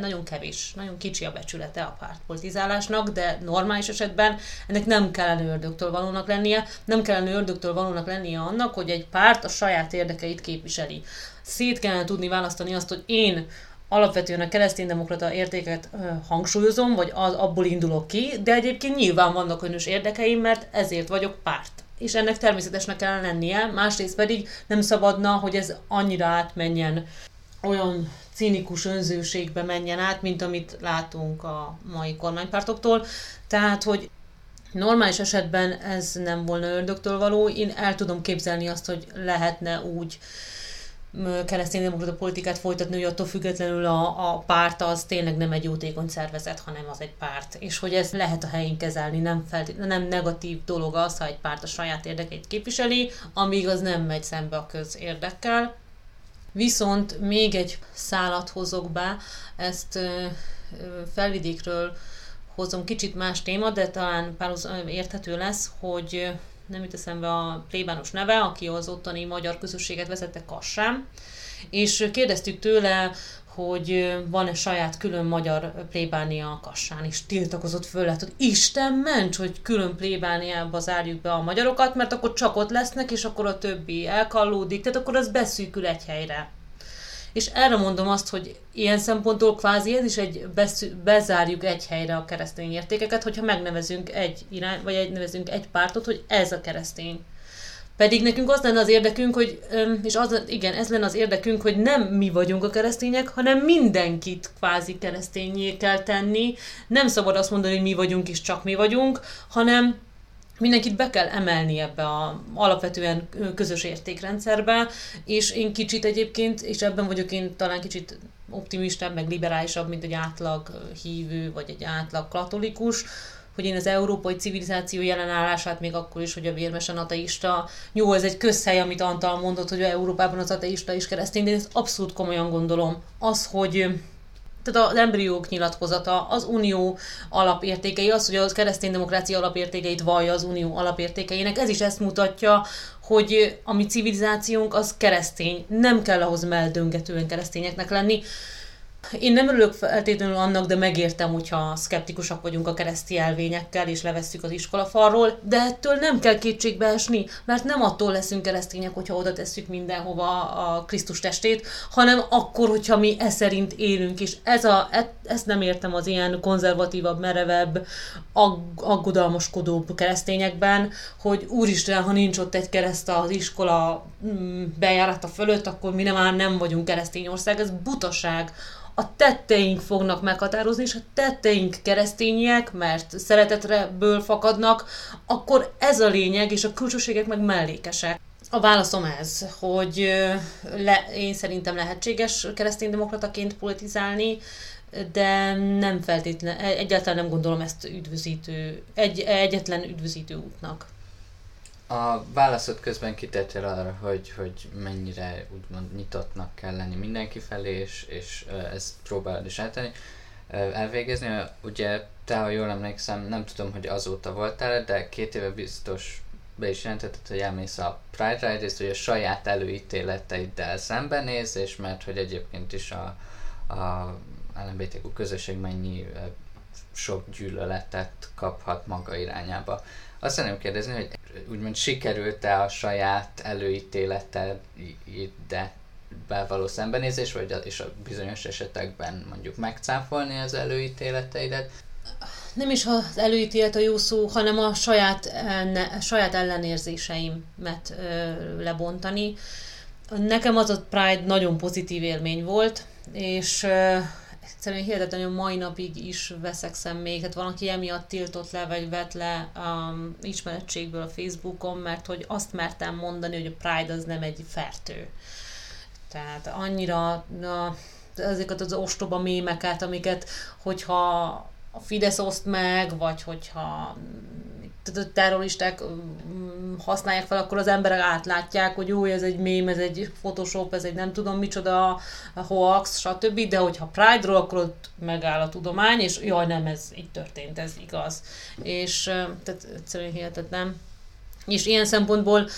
nagyon kevés, nagyon kicsi a becsülete a pártpolitizálásnak, de normális esetben ennek nem kellene ördögtől valónak lennie, nem kellene ördögtől valónak lennie annak, hogy egy párt a saját érdekeit képviseli. Szét kellene tudni választani azt, hogy én alapvetően a kereszténydemokrata értéket ö, hangsúlyozom, vagy az, abból indulok ki, de egyébként nyilván vannak önös érdekeim, mert ezért vagyok párt és ennek természetesnek kell lennie, másrészt pedig nem szabadna, hogy ez annyira átmenjen, olyan cínikus önzőségbe menjen át, mint amit látunk a mai kormánypártoktól. Tehát, hogy normális esetben ez nem volna ördögtől való, én el tudom képzelni azt, hogy lehetne úgy kereszténydemokrata politikát folytatni, hogy attól függetlenül a, a párt az tényleg nem egy jótékony szervezet, hanem az egy párt. És hogy ez lehet a helyén kezelni, nem, feltét, nem negatív dolog az, ha egy párt a saját érdekeit képviseli, amíg az nem megy szembe a közérdekkel. Viszont még egy szálat hozok be, ezt ö, felvidékről hozom kicsit más téma, de talán párhuz érthető lesz, hogy nem jut eszembe a plébános neve, aki az ottani magyar közösséget vezette Kassám, és kérdeztük tőle, hogy van-e saját külön magyar plébánia a Kassán, és tiltakozott föl, hát, hogy Isten ments, hogy külön plébániába zárjuk be a magyarokat, mert akkor csak ott lesznek, és akkor a többi elkallódik, tehát akkor az beszűkül egy helyre. És erre mondom azt, hogy ilyen szempontból kvázi ez is egy beszü- bezárjuk egy helyre a keresztény értékeket, hogyha megnevezünk egy irány, vagy egy, nevezünk egy pártot, hogy ez a keresztény. Pedig nekünk az lenne az érdekünk, hogy, és az, igen, ez lenne az érdekünk, hogy nem mi vagyunk a keresztények, hanem mindenkit kvázi keresztényé kell tenni. Nem szabad azt mondani, hogy mi vagyunk és csak mi vagyunk, hanem mindenkit be kell emelni ebbe a alapvetően közös értékrendszerbe, és én kicsit egyébként, és ebben vagyok én talán kicsit optimistább, meg liberálisabb, mint egy átlag hívő, vagy egy átlag katolikus, hogy én az európai civilizáció jelenállását még akkor is, hogy a vérmesen ateista, jó, ez egy közhely, amit Antal mondott, hogy Európában az ateista is keresztény, de ezt abszolút komolyan gondolom. Az, hogy tehát az embriók nyilatkozata, az unió alapértékei, az, hogy a keresztény demokrácia alapértékeit vallja az unió alapértékeinek, ez is ezt mutatja, hogy a mi civilizációnk az keresztény, nem kell ahhoz meldöngetően keresztényeknek lenni. Én nem örülök feltétlenül annak, de megértem, hogyha szkeptikusak vagyunk a kereszti elvényekkel, és levesszük az iskolafalról, de ettől nem kell kétségbe esni, mert nem attól leszünk keresztények, hogyha oda tesszük mindenhova a Krisztus testét, hanem akkor, hogyha mi e szerint élünk, és ez a, e, ezt nem értem az ilyen konzervatívabb, merevebb, ag, aggodalmaskodóbb keresztényekben, hogy úristen, ha nincs ott egy kereszt az iskola mm, bejárata fölött, akkor mi nem már nem vagyunk keresztény ország, ez butaság a tetteink fognak meghatározni, és a tetteink keresztényiek, mert szeretetreből fakadnak, akkor ez a lényeg, és a külsőségek meg mellékesek. A válaszom ez, hogy le, én szerintem lehetséges kereszténydemokrataként politizálni, de nem feltétlenül, egyáltalán nem gondolom ezt üdvözítő, egy, egyetlen üdvözítő útnak. A válaszod közben kitettél arra, hogy, hogy mennyire úgymond nyitottnak kell lenni mindenki felé, és, és ezt próbálod is eltenni, elvégezni. Ugye te, ha jól emlékszem, nem tudom, hogy azóta voltál, de két éve biztos be is jelentetted, hogy elmész a Pride Ride-ért, hogy a saját előítéleteiddel szembenéz, és mert hogy egyébként is a, a LMBTQ közösség mennyi sok gyűlöletet kaphat maga irányába. Azt szeretném kérdezni, hogy úgymond sikerült-e a saját előítéleteidet való szembenézés, vagy a, és a bizonyos esetekben mondjuk megcáfolni az előítéleteidet? Nem is az előítélet a jó szó, hanem a saját, enne, saját ellenérzéseimet ö, lebontani. Nekem az a Pride nagyon pozitív élmény volt, és ö, egyszerűen hihetetlenül mai napig is veszekszem még, hát valaki emiatt tiltott le, vagy vett le um, ismerettségből a Facebookon, mert hogy azt mertem mondani, hogy a Pride az nem egy fertő. Tehát annyira na, ezeket az ostoba mémeket, amiket, hogyha a Fidesz oszt meg, vagy hogyha terroristák használják fel, akkor az emberek átlátják, hogy jó, ez egy mém, ez egy Photoshop, ez egy nem tudom micsoda, hoax, stb. De hogyha Pride-ról, akkor ott megáll a tudomány, és jaj, nem, ez így történt, ez igaz. És tehát egyszerűen hihetetlen. És ilyen szempontból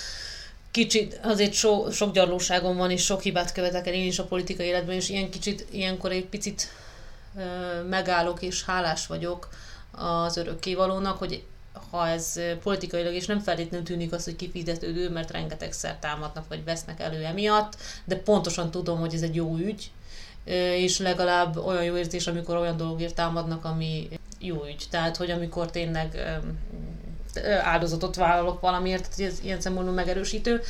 kicsit, azért so, sok gyarlóságom van, és sok hibát követek el én is a politikai életben, és ilyen kicsit, ilyenkor egy picit megállok, és hálás vagyok az örökkévalónak, hogy ha ez politikailag, és nem feltétlenül tűnik az, hogy kifizetődő, mert rengetegszer támadnak, vagy vesznek elő emiatt, de pontosan tudom, hogy ez egy jó ügy, és legalább olyan jó érzés, amikor olyan dolgért támadnak, ami jó ügy. Tehát, hogy amikor tényleg áldozatot vállalok valamiért, ez ilyen szempontból megerősítő.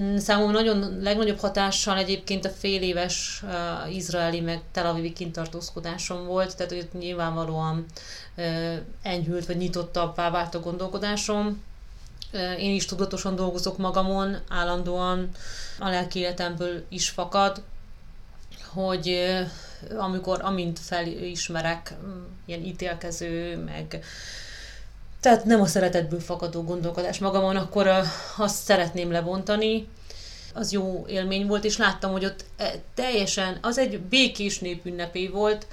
Mm, számomra nagyon legnagyobb hatással egyébként a fél éves uh, izraeli meg Tel Avivi kintartózkodásom volt, tehát hogy nyilvánvalóan uh, enyhült vagy nyitottabbá vált a gondolkodásom. Uh, én is tudatosan dolgozok magamon, állandóan a lelki életemből is fakad, hogy uh, amikor, amint felismerek um, ilyen ítélkező, meg tehát nem a szeretetből fakadó gondolkodás magamon, akkor azt szeretném lebontani. Az jó élmény volt, és láttam, hogy ott e, teljesen, az egy békés népünnepé volt,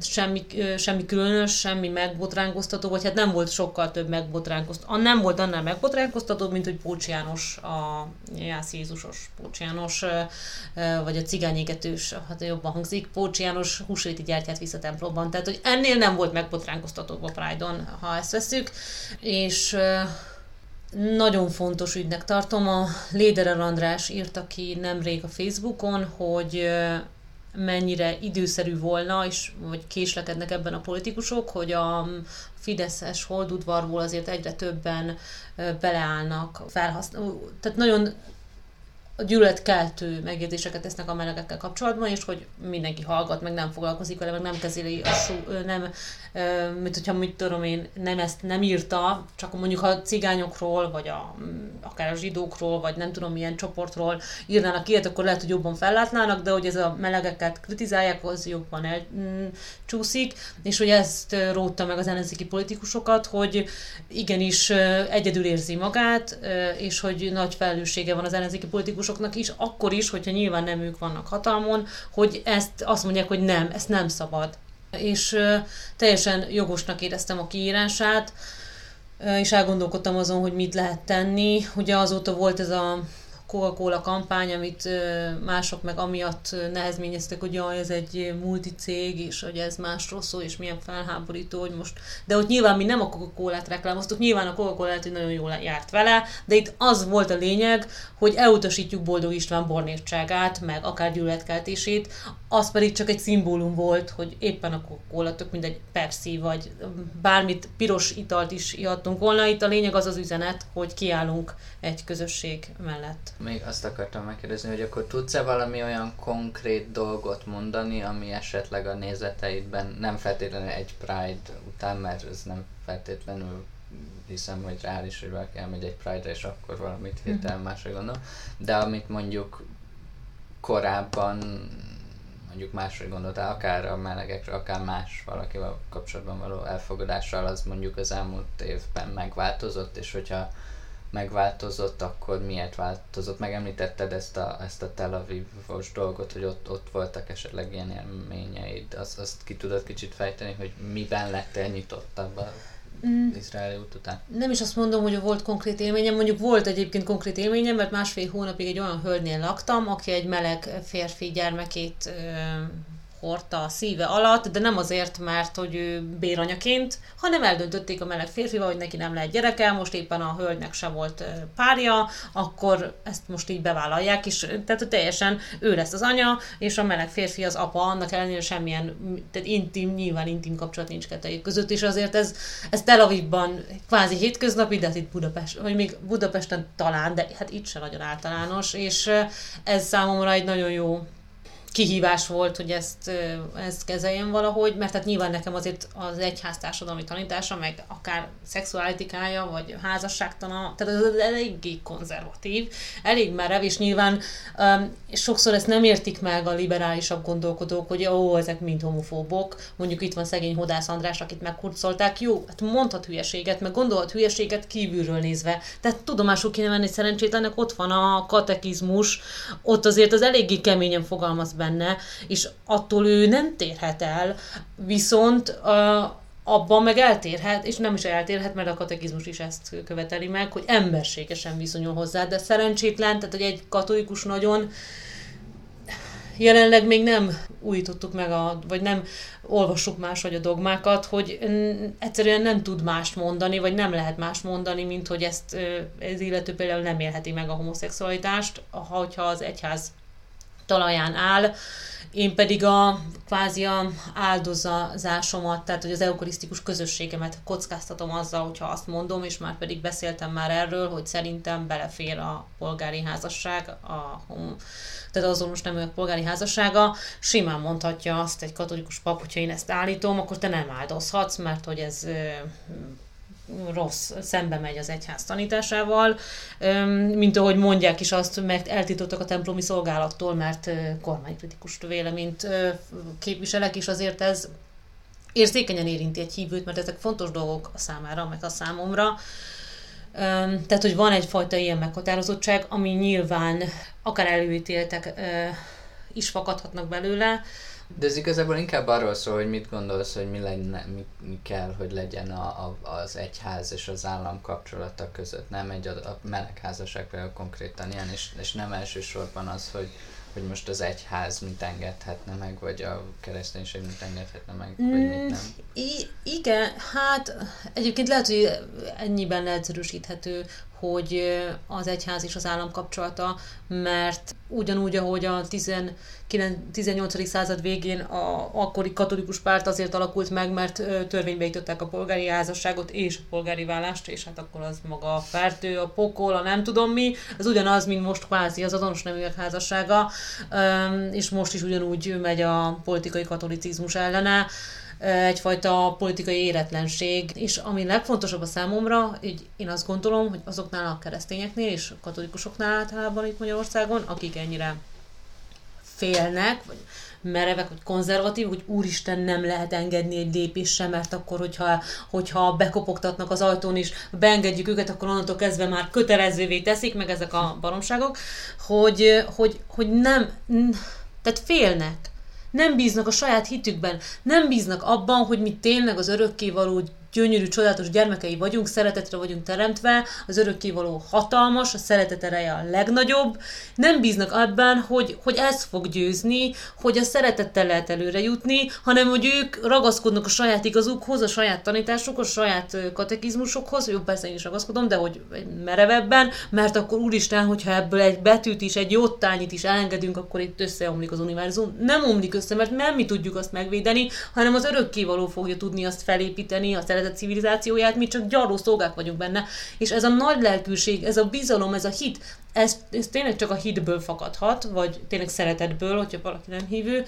semmi, semmi különös, semmi megbotránkoztató, vagy hát nem volt sokkal több megbotránkoztató. Nem volt annál megbotránkoztató, mint hogy Pócs János, a Jász Jézusos Pócs János, vagy a cigányégetős, hát jobban hangzik, Pócs János húsvéti gyertyát vissza templomban. Tehát, hogy ennél nem volt megbotránkoztató a Pride-on, ha ezt veszük. És nagyon fontos ügynek tartom. A Léderer András írta ki nemrég a Facebookon, hogy mennyire időszerű volna, és vagy késlekednek ebben a politikusok, hogy a Fideszes holdudvarból azért egyre többen beleállnak, felhasználó. Tehát nagyon a gyűlöletkeltő megjegyzéseket tesznek a melegekkel kapcsolatban, és hogy mindenki hallgat, meg nem foglalkozik vele, meg nem kezeli, a sú, nem, mint hogyha mit tudom én, nem ezt nem írta, csak mondjuk a cigányokról, vagy a, akár a zsidókról, vagy nem tudom milyen csoportról írnának ilyet, akkor lehet, hogy jobban fellátnának, de hogy ez a melegeket kritizálják, az jobban elcsúszik, és hogy ezt rótta meg az ellenzéki politikusokat, hogy igenis egyedül érzi magát, és hogy nagy felelőssége van az ellenzéki politikus politikusoknak is, akkor is, hogyha nyilván nem ők vannak hatalmon, hogy ezt azt mondják, hogy nem, ezt nem szabad. És teljesen jogosnak éreztem a kiírását, és elgondolkodtam azon, hogy mit lehet tenni. Ugye azóta volt ez a Coca-Cola kampány, amit mások meg amiatt nehezményeztek, hogy jaj, ez egy multicég, és hogy ez másról szól, és milyen felháborító, hogy most... De ott nyilván mi nem a Coca-Colát reklámoztuk, nyilván a Coca-Cola hogy nagyon jól járt vele, de itt az volt a lényeg, hogy elutasítjuk Boldog István bornértságát, meg akár gyűlöletkeltését, az pedig csak egy szimbólum volt, hogy éppen a Coca-Cola, tök mindegy Pepsi, vagy bármit piros italt is ihattunk volna. Itt a lényeg az az üzenet, hogy kiállunk egy közösség mellett. Még azt akartam megkérdezni, hogy akkor tudsz-e valami olyan konkrét dolgot mondani, ami esetleg a nézeteidben nem feltétlenül egy Pride után, mert ez nem feltétlenül hiszem, hogy reális, hogy valaki elmegy egy Pride-ra, és akkor valamit hirtelen mhm. másra gondol, de amit mondjuk korábban mondjuk máshogy gondoltál, akár a melegekre, akár más valakivel kapcsolatban való elfogadással, az mondjuk az elmúlt évben megváltozott, és hogyha megváltozott, akkor miért változott? Megemlítetted ezt a, ezt a Tel Avivos dolgot, hogy ott, ott voltak esetleg ilyen élményeid. Azt, azt ki tudod kicsit fejteni, hogy miben lettél nyitottabb a mm. izraeli út után? Nem is azt mondom, hogy volt konkrét élményem, mondjuk volt egyébként konkrét élményem, mert másfél hónapig egy olyan hölgynél laktam, aki egy meleg férfi gyermekét ö, hordta a szíve alatt, de nem azért, mert hogy ő béranyaként, hanem eldöntötték a meleg férfival, hogy neki nem lehet gyereke, most éppen a hölgynek se volt párja, akkor ezt most így bevállalják, és tehát teljesen ő lesz az anya, és a meleg férfi az apa, annak ellenére semmilyen tehát intim, nyilván intim kapcsolat nincs kettőjük között, és azért ez, ez Tel Avivban kvázi hétköznapi, de hát itt Budapest, vagy még Budapesten talán, de hát itt se nagyon általános, és ez számomra egy nagyon jó kihívás volt, hogy ezt, ezt kezeljem valahogy, mert hát nyilván nekem azért az egyház társadalmi tanítása, meg akár szexuálitikája, vagy házasságtana, tehát az eléggé konzervatív, elég merev, és nyilván um, sokszor ezt nem értik meg a liberálisabb gondolkodók, hogy ó, ezek mind homofóbok, mondjuk itt van szegény Hodász András, akit megkurcolták, jó, hát mondhat hülyeséget, meg gondolhat hülyeséget kívülről nézve, tehát tudomásul kéne venni szerencsétlenek, ott van a katekizmus, ott azért az eléggé keményen fogalmaz be benne, és attól ő nem térhet el, viszont uh, abban meg eltérhet, és nem is eltérhet, mert a katekizmus is ezt követeli meg, hogy emberségesen viszonyul hozzá, de szerencsétlen, tehát hogy egy katolikus nagyon jelenleg még nem újítottuk meg, a, vagy nem olvassuk máshogy a dogmákat, hogy egyszerűen nem tud mást mondani, vagy nem lehet más mondani, mint hogy ezt ez illető például nem élheti meg a homoszexualitást, ha, hogyha az egyház talaján áll, én pedig a kvázi a áldozásomat, tehát hogy az eukarisztikus közösségemet kockáztatom azzal, hogyha azt mondom, és már pedig beszéltem már erről, hogy szerintem belefér a polgári házasság, a, tehát azonos neműek polgári házassága, simán mondhatja azt egy katolikus pap, hogyha én ezt állítom, akkor te nem áldozhatsz, mert hogy ez rossz, szembe megy az egyház tanításával, mint ahogy mondják is azt, mert eltítottak a templomi szolgálattól, mert kormánykritikus véleményt képviselek, és azért ez érzékenyen érinti egy hívőt, mert ezek fontos dolgok a számára, meg a számomra. Tehát, hogy van egyfajta ilyen meghatározottság, ami nyilván akár előítéltek is fakadhatnak belőle, de ez igazából inkább arról szól, hogy mit gondolsz, hogy mi, lenne, mi, mi kell, hogy legyen a, a, az egyház és az állam kapcsolata között. Nem egy a, a melegházasság például konkrétan ilyen, és, és nem elsősorban az, hogy, hogy most az egyház mit engedhetne meg, vagy a kereszténység mit engedhetne meg, vagy mit mm, nem. I- igen, hát egyébként lehet, hogy ennyiben leegyszerűsíthető, hogy az egyház és az állam kapcsolata, mert ugyanúgy, ahogy a 18. század végén a akkori katolikus párt azért alakult meg, mert törvénybe jutották a polgári házasságot és a polgári vállást, és hát akkor az maga a fertő, a pokol, a nem tudom mi, az ugyanaz, mint most kvázi az azonos neműek házassága, és most is ugyanúgy megy a politikai katolicizmus ellene egyfajta politikai éretlenség, és ami legfontosabb a számomra, így én azt gondolom, hogy azoknál a keresztényeknél és katolikusoknál általában itt Magyarországon, akik ennyire félnek, vagy merevek, vagy konzervatív, hogy úristen nem lehet engedni egy lépés sem, mert akkor, hogyha, hogyha bekopogtatnak az ajtón és beengedjük őket, akkor onnantól kezdve már kötelezővé teszik, meg ezek a baromságok, hogy, hogy, hogy nem, tehát félnek nem bíznak a saját hitükben, nem bíznak abban, hogy mi tényleg az örökkévaló gyönyörű, csodálatos gyermekei vagyunk, szeretetre vagyunk teremtve, az örökkévaló hatalmas, a szeretet ereje a legnagyobb, nem bíznak abban, hogy, hogy ez fog győzni, hogy a szeretettel lehet előre jutni, hanem hogy ők ragaszkodnak a saját igazukhoz, a saját tanításukhoz, a saját katekizmusokhoz, jó, persze én is ragaszkodom, de hogy merevebben, mert akkor úristen, hogyha ebből egy betűt is, egy jótányit is elengedünk, akkor itt összeomlik az univerzum. Nem omlik össze, mert nem mi tudjuk azt megvédeni, hanem az örökkévaló fogja tudni azt felépíteni, a szeretet szervezett civilizációját, mi csak gyarló szolgák vagyunk benne, és ez a nagy lelkűség, ez a bizalom, ez a hit, ez, ez tényleg csak a hitből fakadhat, vagy tényleg szeretetből, hogyha valaki nem hívő,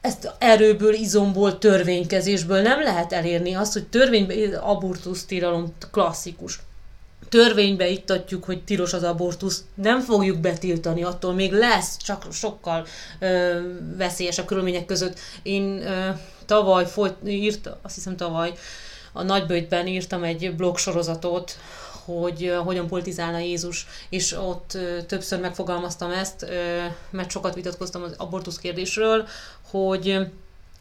ezt erőből, izomból, törvénykezésből nem lehet elérni azt, hogy törvénybe, abortusz tilalom klasszikus. Törvénybe ittatjuk, hogy tilos az abortusz, nem fogjuk betiltani, attól még lesz, csak sokkal ö, veszélyesebb körülmények között. Én ö, tavaly folyt, írt, azt hiszem tavaly, a Nagybőjtben írtam egy blog sorozatot, hogy hogyan politizálna Jézus, és ott többször megfogalmaztam ezt, mert sokat vitatkoztam az abortusz kérdésről, hogy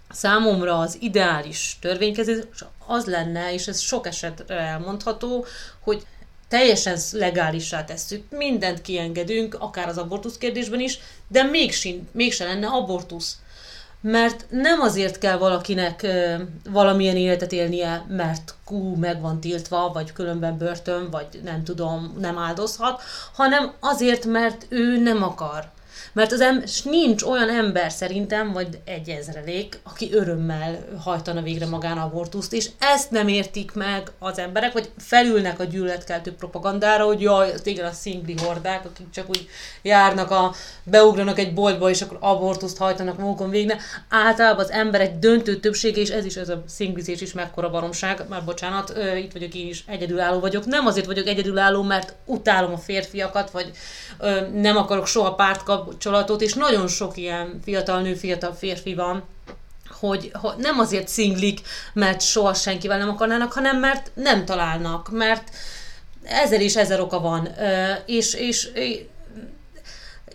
számomra az ideális törvénykezés az lenne, és ez sok esetre elmondható, hogy teljesen legálissá tesszük, mindent kiengedünk, akár az abortusz kérdésben is, de mégsin, mégse lenne abortusz mert nem azért kell valakinek ö, valamilyen életet élnie, mert kú, meg van tiltva, vagy különben börtön, vagy nem tudom, nem áldozhat, hanem azért, mert ő nem akar. Mert az em- nincs olyan ember szerintem, vagy egy ezrelék, aki örömmel hajtana végre magán abortuszt, és ezt nem értik meg az emberek, vagy felülnek a gyűlöletkeltő propagandára, hogy jaj, igen a szingli hordák, akik csak úgy járnak, a, beugranak egy boltba, és akkor abortuszt hajtanak magukon végre. Általában az emberek döntő többsége, és ez is, ez a szinglizés is mekkora baromság, már bocsánat, ö, itt vagyok én is, egyedülálló vagyok. Nem azért vagyok egyedülálló, mert utálom a férfiakat, vagy ö, nem akarok soha pártkapcsolatot, és nagyon sok ilyen fiatal nő, fiatal férfi van, hogy, hogy nem azért szinglik, mert soha senkivel nem akarnának, hanem mert nem találnak, mert ezer és ezer oka van. És, és,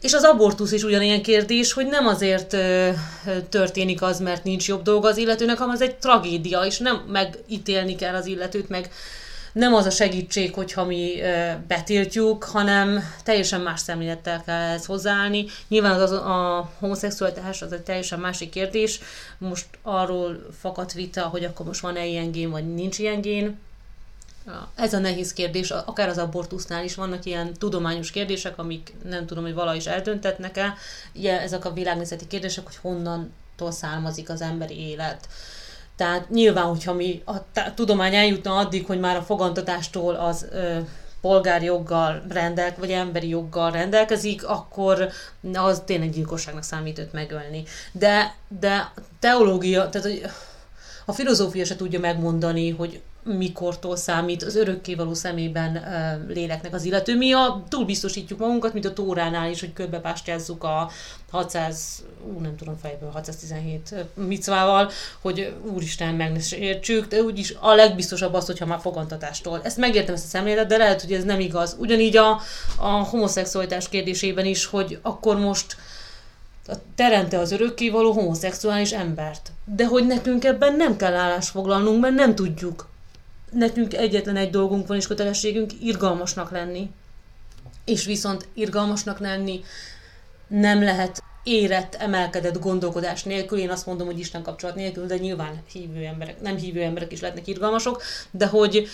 és az abortusz is ugyanilyen kérdés, hogy nem azért történik az, mert nincs jobb dolga az illetőnek, hanem az egy tragédia, és nem megítélni kell az illetőt, meg nem az a segítség, hogyha mi betiltjuk, hanem teljesen más szemlélettel kell ehhez hozzáállni. Nyilván az, a homoszexualitás az egy teljesen másik kérdés. Most arról fakadt vita, hogy akkor most van-e ilyen gén, vagy nincs ilyen gén. Ez a nehéz kérdés, akár az abortusznál is vannak ilyen tudományos kérdések, amik nem tudom, hogy valahogy is eldöntetnek-e. Ugye ezek a világnézeti kérdések, hogy honnantól származik az emberi élet. Tehát nyilván, hogyha mi a tudomány eljutna addig, hogy már a fogantatástól az ö, polgárjoggal rendel, vagy emberi joggal rendelkezik, akkor az tényleg gyilkosságnak számít őt megölni. De, de teológia, tehát a filozófia se tudja megmondani, hogy mikortól számít az örökkévaló szemében uh, léleknek az illető. Mi a, túl biztosítjuk magunkat, mint a Tóránál is, hogy körbepástyázzuk a 600, ú, nem tudom fejből, 617 micvával, hogy úristen, meg ne értsük, de úgyis a legbiztosabb az, hogyha már fogantatástól. Ezt megértem ezt a szemléletet, de lehet, hogy ez nem igaz. Ugyanígy a, a homoszexualitás kérdésében is, hogy akkor most teremte az örökkévaló homoszexuális embert. De hogy nekünk ebben nem kell állás foglalnunk, mert nem tudjuk nekünk egyetlen egy dolgunk van és kötelességünk irgalmasnak lenni. És viszont irgalmasnak lenni nem lehet érett, emelkedett gondolkodás nélkül, én azt mondom, hogy Isten kapcsolat nélkül, de nyilván hívő emberek, nem hívő emberek is lehetnek irgalmasok, de hogy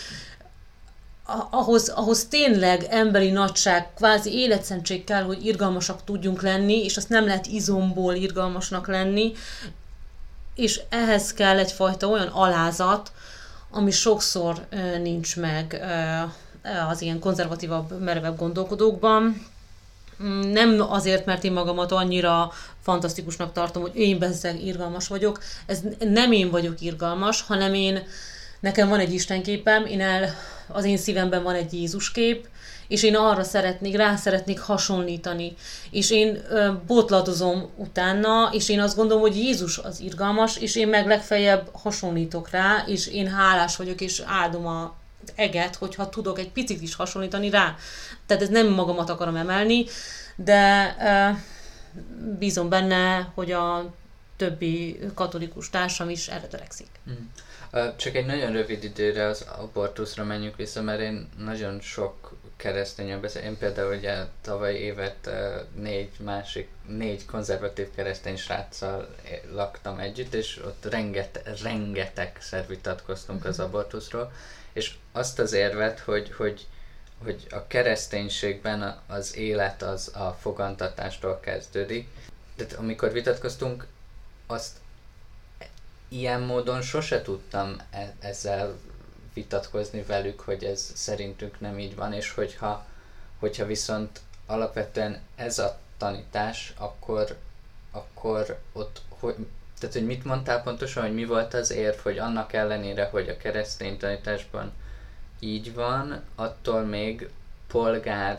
ahhoz, ahhoz tényleg emberi nagyság, kvázi életszentség kell, hogy irgalmasak tudjunk lenni, és azt nem lehet izomból irgalmasnak lenni, és ehhez kell egyfajta olyan alázat, ami sokszor nincs meg az ilyen konzervatívabb, merevebb gondolkodókban. Mm, nem azért, mert én magamat annyira fantasztikusnak tartom, hogy én bezzeg irgalmas vagyok. Ez nem én vagyok irgalmas, hanem én, nekem van egy istenképem, én el, az én szívemben van egy Jézus kép, és én arra szeretnék, rá szeretnék hasonlítani. És én ö, botladozom utána, és én azt gondolom, hogy Jézus az irgalmas, és én meg legfeljebb hasonlítok rá, és én hálás vagyok, és áldom a eget, hogyha tudok egy picit is hasonlítani rá. Tehát ez nem magamat akarom emelni, de ö, bízom benne, hogy a többi katolikus társam is erre törekszik. Mm. Csak egy nagyon rövid időre az abortuszra menjünk vissza, mert én nagyon sok keresztény beszél. Én például ugye tavaly évet négy másik, négy konzervatív keresztény sráccal laktam együtt, és ott renget, rengetegszer vitatkoztunk az mhm. abortuszról, és azt az érvet, hogy, hogy, hogy a kereszténységben az élet az a fogantatástól kezdődik. Tehát amikor vitatkoztunk, azt ilyen módon sose tudtam e- ezzel vitatkozni velük, hogy ez szerintünk nem így van, és hogyha, hogyha viszont alapvetően ez a tanítás, akkor, akkor ott, hogy, tehát hogy mit mondtál pontosan, hogy mi volt az érv, hogy annak ellenére, hogy a keresztény tanításban így van, attól még polgár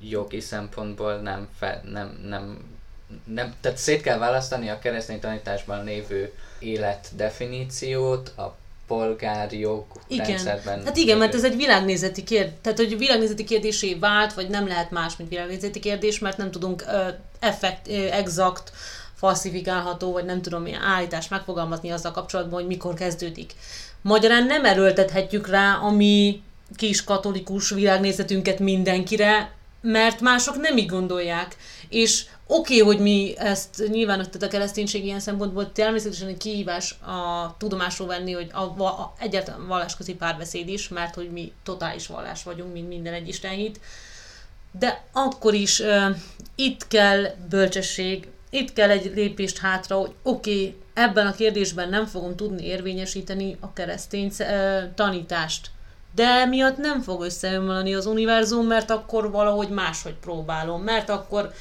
jogi szempontból nem, fe, nem, nem, nem, tehát szét kell választani a keresztény tanításban lévő élet definíciót a polgári igen. rendszerben. Hát igen, mert ez egy világnézeti kérdés, tehát hogy világnézeti kérdésé vált, vagy nem lehet más, mint világnézeti kérdés, mert nem tudunk effekt, exakt, falsifikálható, vagy nem tudom milyen állítást megfogalmazni azzal kapcsolatban, hogy mikor kezdődik. Magyarán nem erőltethetjük rá a mi kis katolikus világnézetünket mindenkire, mert mások nem így gondolják. És oké, okay, hogy mi ezt nyilván tehát a kereszténység ilyen szempontból természetesen egy kihívás a tudomásról venni, hogy a, a, egyáltalán vallásközi párbeszéd is, mert hogy mi totális vallás vagyunk, mint minden egy istenhit. De akkor is uh, itt kell bölcsesség, itt kell egy lépést hátra, hogy oké, okay, ebben a kérdésben nem fogom tudni érvényesíteni a keresztény uh, tanítást. De miatt nem fog összeomlani az univerzum, mert akkor valahogy máshogy próbálom, mert akkor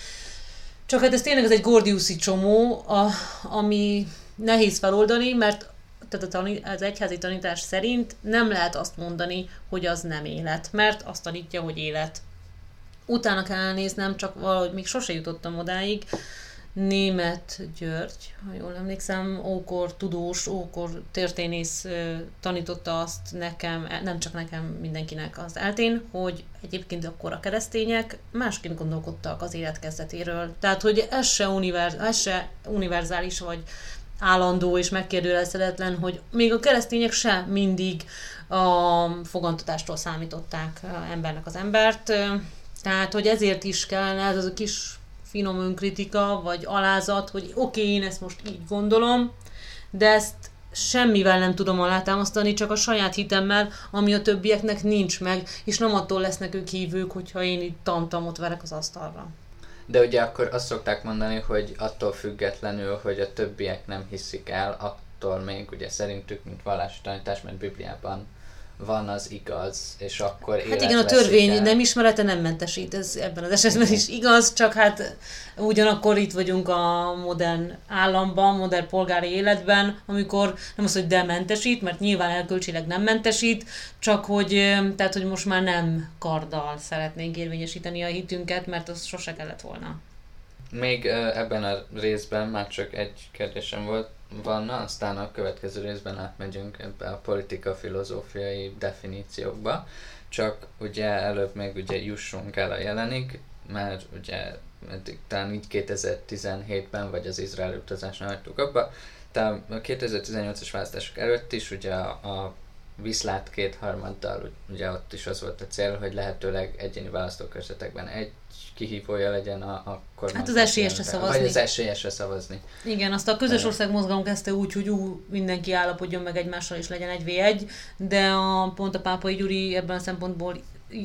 csak hát ez tényleg ez egy gordiuszi csomó, a, ami nehéz feloldani, mert tehát az egyházi tanítás szerint nem lehet azt mondani, hogy az nem élet, mert azt tanítja, hogy élet. Utána kell elnéznem, csak valahogy még sose jutottam odáig, német György, ha jól emlékszem, ókor tudós, ókor történész tanította azt nekem, e, nem csak nekem, mindenkinek az eltén, hogy egyébként akkor a keresztények másként gondolkodtak az élet kezdetéről. Tehát, hogy ez se, univerz, ez se univerzális vagy állandó és megkérdőjelezhetetlen, hogy még a keresztények se mindig a fogantatástól számították embernek az embert. Tehát, hogy ezért is kellene ez az a kis finom önkritika, vagy alázat, hogy oké, okay, én ezt most így gondolom, de ezt semmivel nem tudom alátámasztani, csak a saját hitemmel, ami a többieknek nincs meg, és nem attól lesznek ők hívők, hogyha én itt tantamot verek az asztalra. De ugye akkor azt szokták mondani, hogy attól függetlenül, hogy a többiek nem hiszik el, attól még ugye szerintük, mint vallási tanítás, mert Bibliában van az igaz, és akkor Hát igen, a törvény el. nem ismerete nem mentesít, ez ebben az esetben is igaz, csak hát ugyanakkor itt vagyunk a modern államban, modern polgári életben, amikor nem az, hogy de mentesít, mert nyilván elkölcsileg nem mentesít, csak hogy, tehát, hogy most már nem karddal szeretnénk érvényesíteni a hitünket, mert az sose kellett volna. Még ebben a részben már csak egy kérdésem volt, van, aztán a következő részben átmegyünk ebbe a politika filozófiai definíciókba, csak ugye előbb még ugye jussunk el a jelenig, mert ugye eddig talán így 2017-ben, vagy az Izrael utazásnál hagytuk abba, tehát a 2018-as választások előtt is ugye a, a viszlát kétharmaddal, ugye ott is az volt a cél, hogy lehetőleg egyéni választókörzetekben egy kihívója legyen a, a kormány. Hát az esélyesre szavazni. Vagy az esélyesre szavazni. Igen, azt a közös ország mozgalom kezdte úgy, hogy ú, mindenki állapodjon meg egymással és legyen egy v1, de a, pont a pápai Gyuri ebben a szempontból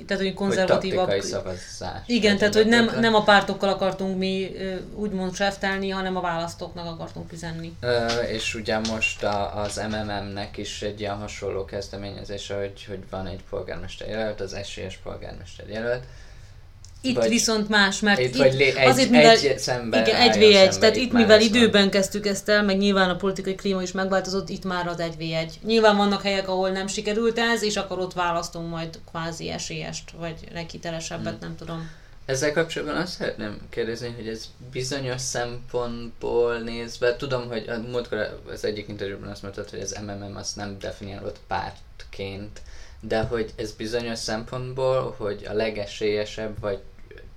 tehát hogy konzervatívak. Hogy szavazás. Igen, tehát hogy nem, nem a pártokkal akartunk mi úgymond seftelni, hanem a választóknak akartunk üzenni. Ö, és ugye most a, az MMM-nek is egy ilyen hasonló kezdeményezése, hogy, hogy van egy polgármester jelölt, az esélyes polgármester jelölt, itt vagy viszont más, mert itt, itt lé, egy, azért, mivel, egy szemben igen, egy v 1 tehát itt mivel időben kezdtük ezt el, meg nyilván a politikai klíma is megváltozott, itt már az egy v 1 Nyilván vannak helyek, ahol nem sikerült ez, és akkor ott választunk majd kvázi esélyest, vagy legkitelesebbet, hmm. nem tudom. Ezzel kapcsolatban azt szeretném kérdezni, hogy ez bizonyos szempontból nézve, tudom, hogy a múltkor az egyik interjúban azt mondtad, hogy az MMM azt nem definiálott pártként, de hogy ez bizonyos szempontból, hogy a legesélyesebb, vagy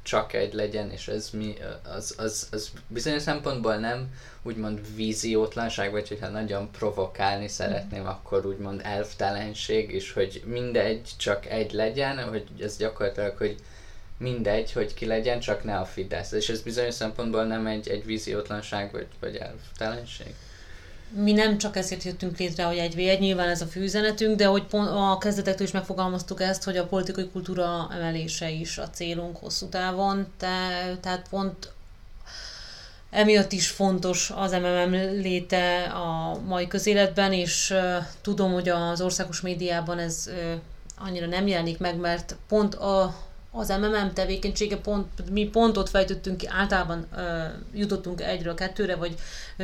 csak egy legyen, és ez mi, az, az, az bizonyos szempontból nem úgymond víziótlanság, vagy hogyha nagyon provokálni szeretném, akkor úgymond elvtelenség, és hogy mindegy, csak egy legyen, hogy ez gyakorlatilag, hogy mindegy, hogy ki legyen, csak ne a Fidesz. És ez bizonyos szempontból nem egy, egy víziótlanság, vagy, vagy elvtelenség? Mi nem csak ezért jöttünk létre, hogy egy v nyilván ez a fűzenetünk, de hogy pont a kezdetektől is megfogalmaztuk ezt, hogy a politikai kultúra emelése is a célunk hosszú távon, te, tehát pont emiatt is fontos az MMM léte a mai közéletben, és uh, tudom, hogy az országos médiában ez uh, annyira nem jelenik meg, mert pont a, az MMM tevékenysége pont, mi pontot fejtöttünk ki, általában uh, jutottunk egyről kettőre, vagy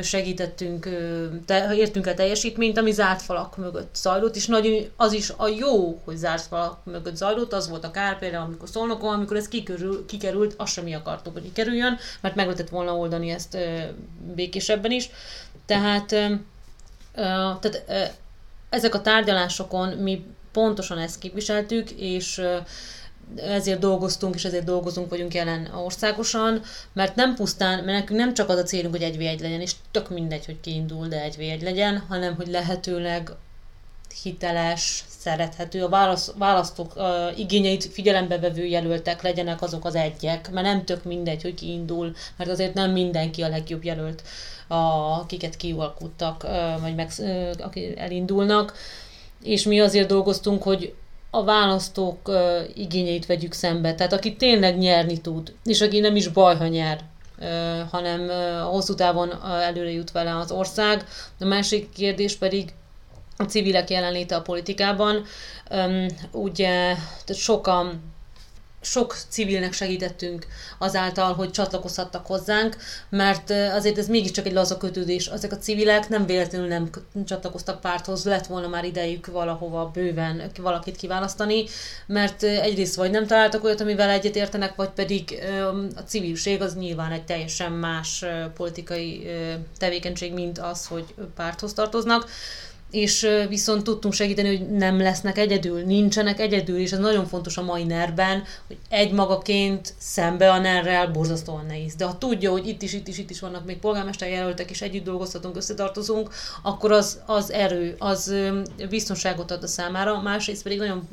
segítettünk, uh, te, értünk el teljesítményt, ami zárt falak mögött zajlott, és nagyon az is a jó, hogy zárt falak mögött zajlott, az volt a kár például, amikor szólnokon, amikor ez kikerül, kikerült, azt sem mi akartuk, hogy kikerüljön, mert meg lehetett volna oldani ezt uh, békésebben is. Tehát, uh, tehát uh, ezek a tárgyalásokon mi pontosan ezt képviseltük, és uh, ezért dolgoztunk, és ezért dolgozunk, vagyunk jelen országosan, mert nem pusztán, mert nekünk nem csak az a célunk, hogy egy 1 legyen, és tök mindegy, hogy kiindul, de egy 1 legyen, hanem hogy lehetőleg hiteles, szerethető, a válasz, választók uh, igényeit figyelembe vevő jelöltek legyenek azok az egyek, mert nem tök mindegy, hogy ki indul, mert azért nem mindenki a legjobb jelölt, a, akiket kialkuttak, uh, vagy meg, uh, akik elindulnak, és mi azért dolgoztunk, hogy a választók uh, igényeit vegyük szembe. Tehát aki tényleg nyerni tud, és aki nem is baj, ha nyer, hanem uh, hosszú távon előre jut vele az ország. A másik kérdés pedig a civilek jelenléte a politikában. Ugye sokan sok civilnek segítettünk azáltal, hogy csatlakozhattak hozzánk, mert azért ez mégiscsak egy laza kötődés. Ezek a civilek nem véletlenül nem csatlakoztak párthoz, lett volna már idejük valahova bőven valakit kiválasztani, mert egyrészt vagy nem találtak olyat, amivel egyetértenek, vagy pedig a civilség az nyilván egy teljesen más politikai tevékenység, mint az, hogy párthoz tartoznak és viszont tudtunk segíteni, hogy nem lesznek egyedül, nincsenek egyedül, és ez nagyon fontos a mai nerben, hogy egy magaként szembe a nerrel borzasztóan nehéz. De ha tudja, hogy itt is, itt is, itt is vannak még polgármester jelöltek, és együtt dolgozhatunk, összetartozunk, akkor az, az erő, az biztonságot ad a számára, másrészt pedig nagyon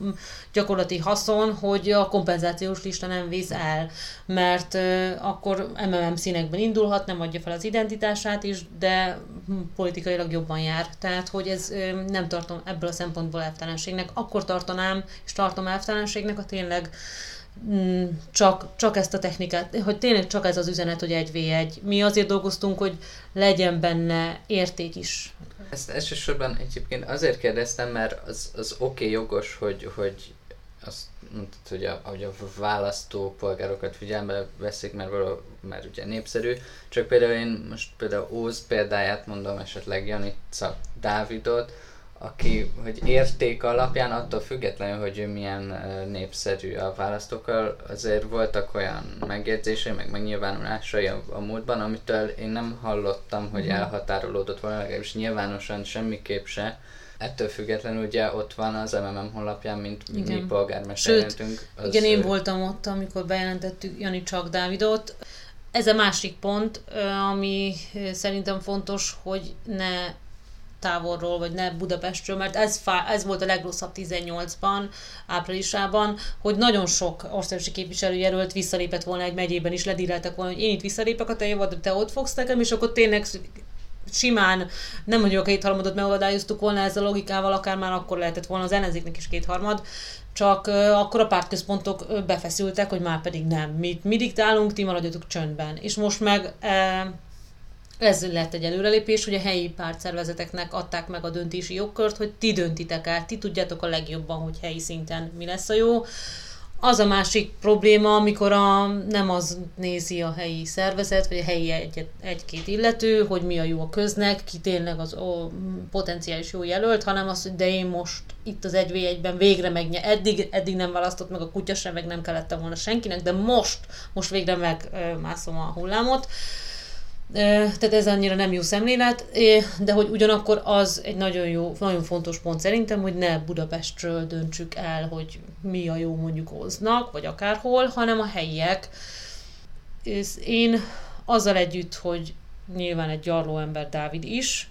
gyakorlati haszon, hogy a kompenzációs lista nem vész el, mert akkor MMM színekben indulhat, nem adja fel az identitását is, de hm, politikailag jobban jár. Tehát, hogy ez nem tartom ebből a szempontból elvtelenségnek. Akkor tartanám, és tartom elvtelenségnek, a tényleg mm, csak, csak ezt a technikát, hogy tényleg csak ez az üzenet, hogy egy v egy. Mi azért dolgoztunk, hogy legyen benne érték is. Ezt elsősorban egyébként azért kérdeztem, mert az, az oké, okay, jogos, hogy, hogy azt mondtad, hogy a, hogy a választó polgárokat figyelembe veszik, mert, való, mert ugye népszerű. Csak például én most például Óz példáját mondom, esetleg Janica Dávidot, aki, hogy érték alapján, attól függetlenül, hogy ő milyen népszerű a választókkal, azért voltak olyan megjegyzései, meg megnyilvánulásai a, a múltban, amitől én nem hallottam, hogy mhm. elhatárolódott volna, legalábbis nyilvánosan semmiképp se, Ettől függetlenül ugye ott van az MMM honlapján, mint igen. mi polgármester Az igen, én voltam ott, amikor bejelentettük Jani Csak Dávidot. Ez a másik pont, ami szerintem fontos, hogy ne távolról, vagy ne Budapestről, mert ez, fá, ez volt a legrosszabb 18-ban, áprilisában, hogy nagyon sok országosi képviselőjelölt visszalépett volna egy megyében is, ledíreltek volna, hogy én itt visszalépek a te javad, te ott fogsz nekem, és akkor tényleg simán nem mondjuk a kétharmadot megadályoztuk volna ezzel a logikával, akár már akkor lehetett volna az ellenzéknek is kétharmad, csak akkor a pártközpontok befeszültek, hogy már pedig nem. Mi, mi diktálunk, ti maradjatok csöndben. És most meg uh, ez lett egy előrelépés, hogy a helyi pártszervezeteknek adták meg a döntési jogkört, hogy ti döntitek el, ti tudjátok a legjobban, hogy helyi szinten mi lesz a jó. Az a másik probléma, amikor a, nem az nézi a helyi szervezet, vagy a helyi egy, egy-két illető, hogy mi a jó a köznek, ki tényleg az ó, potenciális jó jelölt, hanem az, hogy de én most itt az 1v1-ben végre megnyer. Eddig, eddig nem választott meg a kutya sem, meg nem kellett volna senkinek, de most, most végre megmászom a hullámot. Tehát ez annyira nem jó szemlélet, de hogy ugyanakkor az egy nagyon jó, nagyon fontos pont szerintem, hogy ne Budapestről döntsük el, hogy mi a jó mondjuk hoznak, vagy akárhol, hanem a helyiek. És én azzal együtt, hogy nyilván egy gyarló ember Dávid is,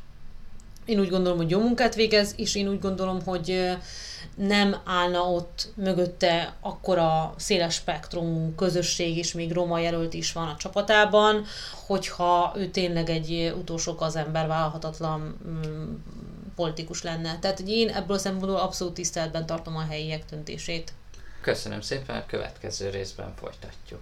én úgy gondolom, hogy jó munkát végez, és én úgy gondolom, hogy nem állna ott mögötte akkora széles spektrumú közösség, és még roma jelölt is van a csapatában, hogyha ő tényleg egy utolsó az ember vállalhatatlan mm, politikus lenne. Tehát hogy én ebből a szempontból abszolút tiszteletben tartom a helyiek döntését. Köszönöm szépen, a következő részben folytatjuk.